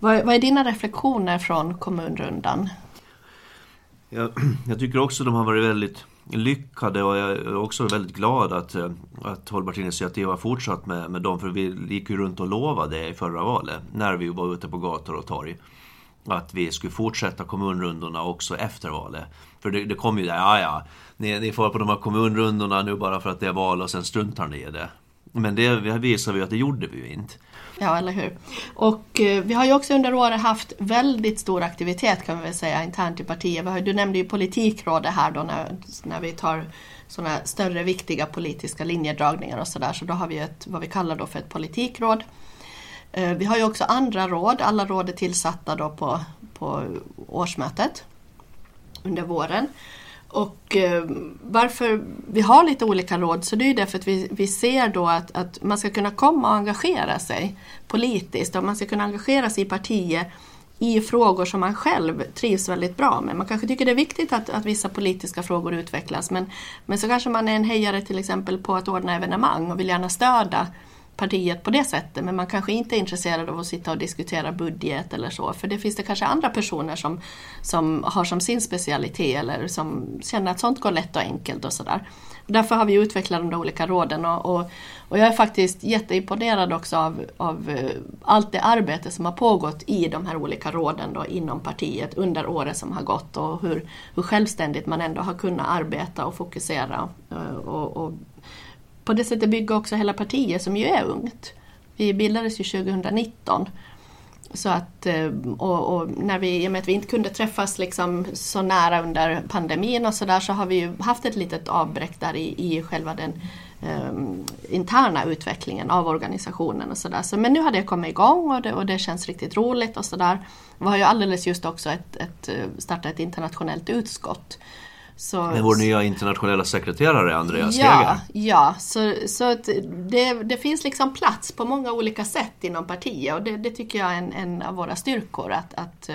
Vad, vad är dina reflektioner från kommunrundan? Jag, jag tycker också de har varit väldigt lyckade och jag är också väldigt glad att, eh, att Hållbart initiativ har fortsatt med, med dem. För vi gick ju runt och lovade i förra valet, när vi var ute på gator och torg, att vi skulle fortsätta kommunrundorna också efter valet. För det, det kom ju där, ja ja, ni, ni får på de här kommunrundorna nu bara för att det är val och sen struntar ni i det. Men det visar vi att det gjorde vi ju inte. Ja, eller hur. Och eh, vi har ju också under året haft väldigt stor aktivitet kan vi väl säga internt i partiet. Har, du nämnde ju politikrådet här då när, när vi tar sådana större viktiga politiska linjedragningar och sådär. Så då har vi ett, vad vi kallar då för ett politikråd. Eh, vi har ju också andra råd, alla råd är tillsatta då på, på årsmötet under våren. Och eh, varför vi har lite olika råd så det är därför att vi, vi ser då att, att man ska kunna komma och engagera sig politiskt och man ska kunna engagera sig i partiet i frågor som man själv trivs väldigt bra med. Man kanske tycker det är viktigt att, att vissa politiska frågor utvecklas men, men så kanske man är en hejare till exempel på att ordna evenemang och vill gärna stödja partiet på det sättet men man kanske inte är intresserad av att sitta och diskutera budget eller så för det finns det kanske andra personer som, som har som sin specialitet eller som känner att sånt går lätt och enkelt och sådär. Därför har vi utvecklat de där olika råden och, och, och, jag är faktiskt jätteimponerad också av, av eh, allt det arbete som har pågått i de här olika råden då inom partiet under året som har gått och hur, hur självständigt man ändå har kunnat arbeta och fokusera eh, och, och på det sättet bygga också hela partiet som ju är ungt. Vi bildades ju 2019. Så att, eh, och, och, när vi, i och med att vi inte kunde träffas liksom så nära under pandemin och sådär så har vi ju haft ett litet avbräck där i, i själva den um, interna utvecklingen av organisationen och sådär. Så, men nu har det kommit igång och det, och det känns riktigt roligt och sådär. Vi har ju alldeles just också ett, ett, eh, startat ett internationellt utskott så, Med vår nya internationella sekreterare Andreas ja, Heger. Ja, så, så det, det, finns liksom plats på många olika sätt inom partiet och det, det tycker jag är en, en, av våra styrkor. Att, att eh,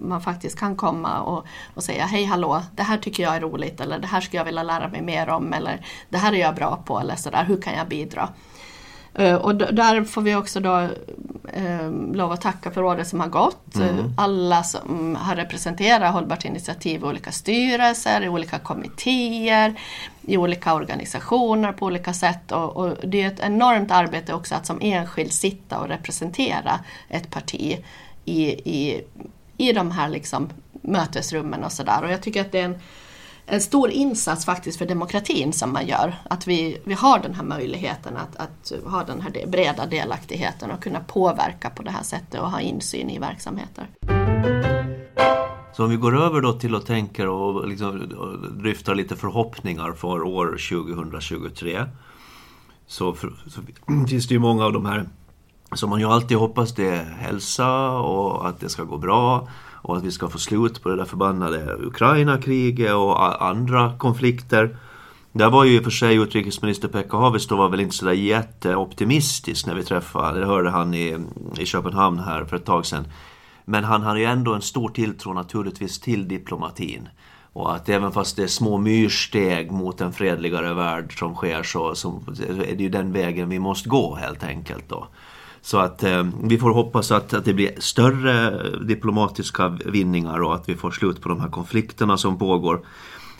man faktiskt kan komma och, och säga hej hallå, det här tycker jag är roligt eller det här skulle jag vilja lära mig mer om eller det här är jag bra på eller sådär, hur kan jag bidra? Eh, och där får vi också då eh, lov att tacka för året som har gått. Mm. Alla som har representerat Hållbart initiativ i olika styrelser, i olika kommittéer, i olika organisationer på olika sätt. Och, och, det är ett enormt arbete också att som enskild sitta och representera ett parti i, i, i de här liksom mötesrummen och sådär. Och jag tycker att det är en en stor insats faktiskt för demokratin som man gör. Att vi, vi har den här möjligheten att, att ha den här breda delaktigheten och kunna påverka på det här sättet och ha insyn i verksamheter. Så om vi går över då till att tänka och liksom dryfta lite förhoppningar för år 2023. Så, för, så finns det ju många av de här som man ju alltid hoppas det är hälsa och att det ska gå bra och att vi ska få slut på det där förbannade Ukraina-kriget och andra konflikter. Där var ju i och för sig utrikesminister Pekka Haavisto var väl inte sådär jätteoptimistisk när vi träffade, det hörde han i, i Köpenhamn här för ett tag sedan. Men han hade ju ändå en stor tilltro naturligtvis till diplomatin. Och att även fast det är små myrsteg mot en fredligare värld som sker så, så är det ju den vägen vi måste gå helt enkelt då. Så att eh, vi får hoppas att, att det blir större diplomatiska vinningar och att vi får slut på de här konflikterna som pågår.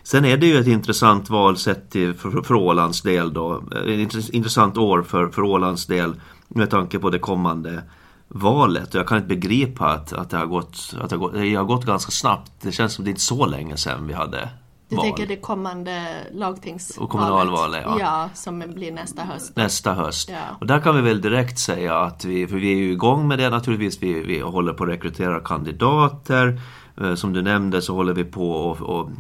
Sen är det ju ett intressant val sett till, för, för Ålands del då. Eh, ett intressant år för, för Ålands del med tanke på det kommande valet och jag kan inte begripa att, att, det, har gått, att det, har gått, det har gått ganska snabbt. Det känns som det är inte så länge sedan vi hade du val. tänker det kommande lagtingsvalet? Och kommunalvalet, ja. Ja, som blir nästa höst. nästa höst. Ja. Och där kan vi väl direkt säga att vi, för vi är ju igång med det naturligtvis, vi, vi håller på att rekrytera kandidater. Eh, Som du nämnde så håller vi på och, och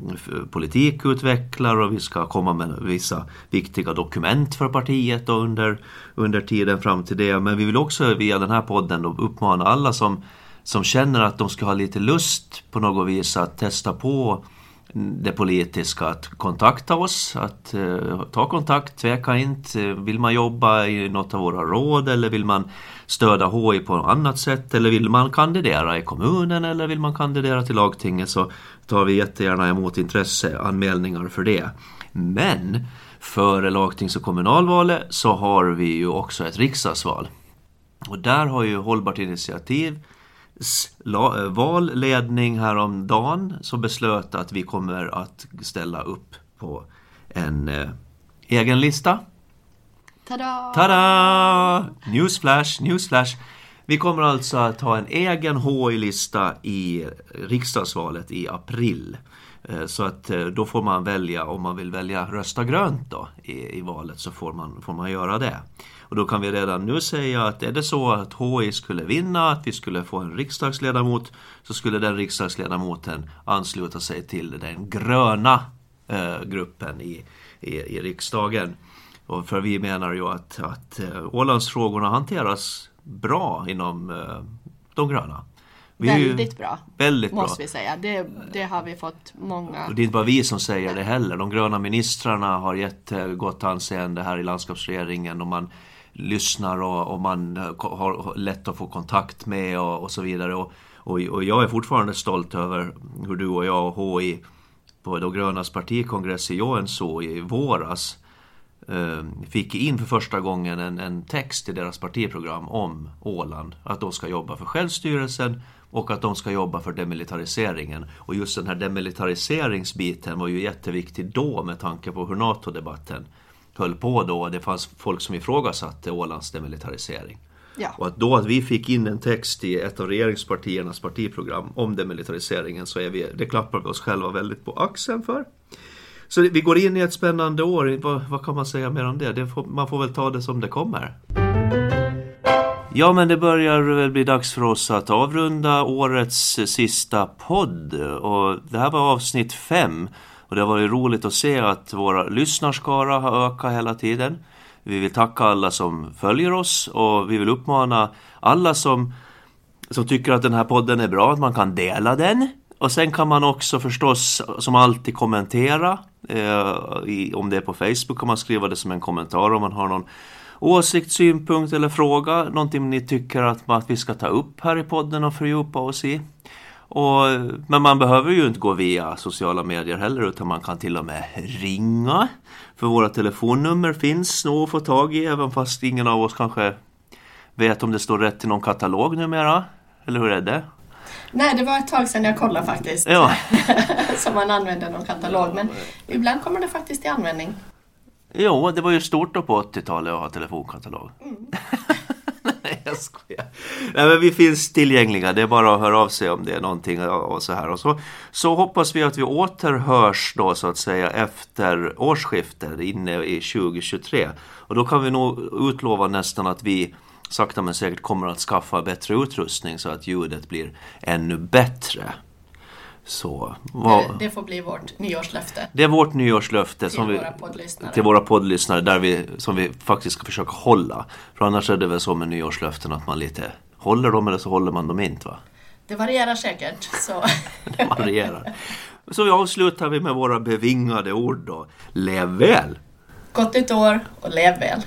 politikutvecklar och vi ska komma med vissa viktiga dokument för partiet under, under tiden fram till det. Men vi vill också via den här podden uppmana alla som, som känner att de ska ha lite lust på något vis att testa på det politiska att kontakta oss, att eh, ta kontakt, tveka inte. Vill man jobba i något av våra råd eller vill man stödja HI på något annat sätt eller vill man kandidera i kommunen eller vill man kandidera till lagtinget så tar vi jättegärna emot intresseanmälningar för det. Men före lagtings och kommunalvalet så har vi ju också ett riksdagsval. Och där har ju Hållbart initiativ valledning häromdagen så beslöt att vi kommer att ställa upp på en eh, egen lista. Tada! Tada! Newsflash, newsflash. Vi kommer alltså att ha en egen HI-lista i riksdagsvalet i april. Eh, Så att eh, då får man välja, om man vill välja rösta grönt då i, i valet så får man, får man göra det. Och då kan vi redan nu säga att är det så att HI skulle vinna, att vi skulle få en riksdagsledamot, så skulle den riksdagsledamoten ansluta sig till den gröna eh, gruppen i, i, i riksdagen. Och för vi menar ju att, att eh, Ålandsfrågorna hanteras bra inom eh, de gröna. Vi Väldigt bra, Väldigt bra. måste vi säga. Det, det har vi fått många... Och det är inte bara vi som säger det heller. De gröna ministrarna har jättegott anseende här i landskapsregeringen och man lyssnar och, och man har lätt att få kontakt med och, och så vidare. Och, och, och jag är fortfarande stolt över hur du och jag och HI på de grönas partikongress i Joensuu i våras eh, fick in för första gången en, en text i deras partiprogram om Åland. Att de ska jobba för självstyrelsen och att de ska jobba för demilitariseringen. Och just den här demilitariseringsbiten var ju jätteviktig då med tanke på hur NATO-debatten höll på då. Det fanns folk som ifrågasatte Ålands demilitarisering. Ja. Och att då att vi fick in en text i ett av regeringspartiernas partiprogram om demilitariseringen så är vi, det klappar vi oss själva väldigt på axeln för. Så vi går in i ett spännande år. Vad, vad kan man säga mer om det? det får, man får väl ta det som det kommer. Ja, men det börjar väl bli dags för oss att avrunda årets sista podd. Och det här var avsnitt fem. Och det har varit roligt att se att våra lyssnarskara har ökat hela tiden. Vi vill tacka alla som följer oss och vi vill uppmana alla som, som tycker att den här podden är bra att man kan dela den. Och sen kan man också förstås som alltid kommentera. Eh, i, om det är på Facebook kan man skriva det som en kommentar om man har någon åsikt, synpunkt eller fråga. Någonting ni tycker att, att vi ska ta upp här i podden och fördjupa oss i. Och, men man behöver ju inte gå via sociala medier heller utan man kan till och med ringa. För våra telefonnummer finns nog att få tag i även fast ingen av oss kanske vet om det står rätt i någon katalog numera. Eller hur är det? Nej, det var ett tag sedan jag kollade faktiskt. Ja. som man använder någon katalog. Men ibland kommer det faktiskt till användning. Jo, det var ju stort då på 80-talet att ha telefonkatalog. Nej, jag skojar. Nej, men vi finns tillgängliga. Det är bara att höra av sig om det är någonting och så här. Och så, så hoppas vi att vi återhörs då så att säga efter årsskiftet inne i 2023. Och då kan vi nog utlova nästan att vi sakta men säkert kommer att skaffa bättre utrustning så att ljudet blir ännu bättre. Så, vad... Det, det får bli vårt nyårslöfte Det är vårt nyårslöfte till som vi, våra poddlyssnare. till våra poddlyssnare där vi, som vi faktiskt ska försöka hålla. För annars är det väl så med nyårslöften att man lite håller dem eller så håller man dem inte. Va? Det varierar säkert. Så. Det varierar. Så vi avslutar vi med våra bevingade ord då. Lev väl! Gott nytt år och lev väl!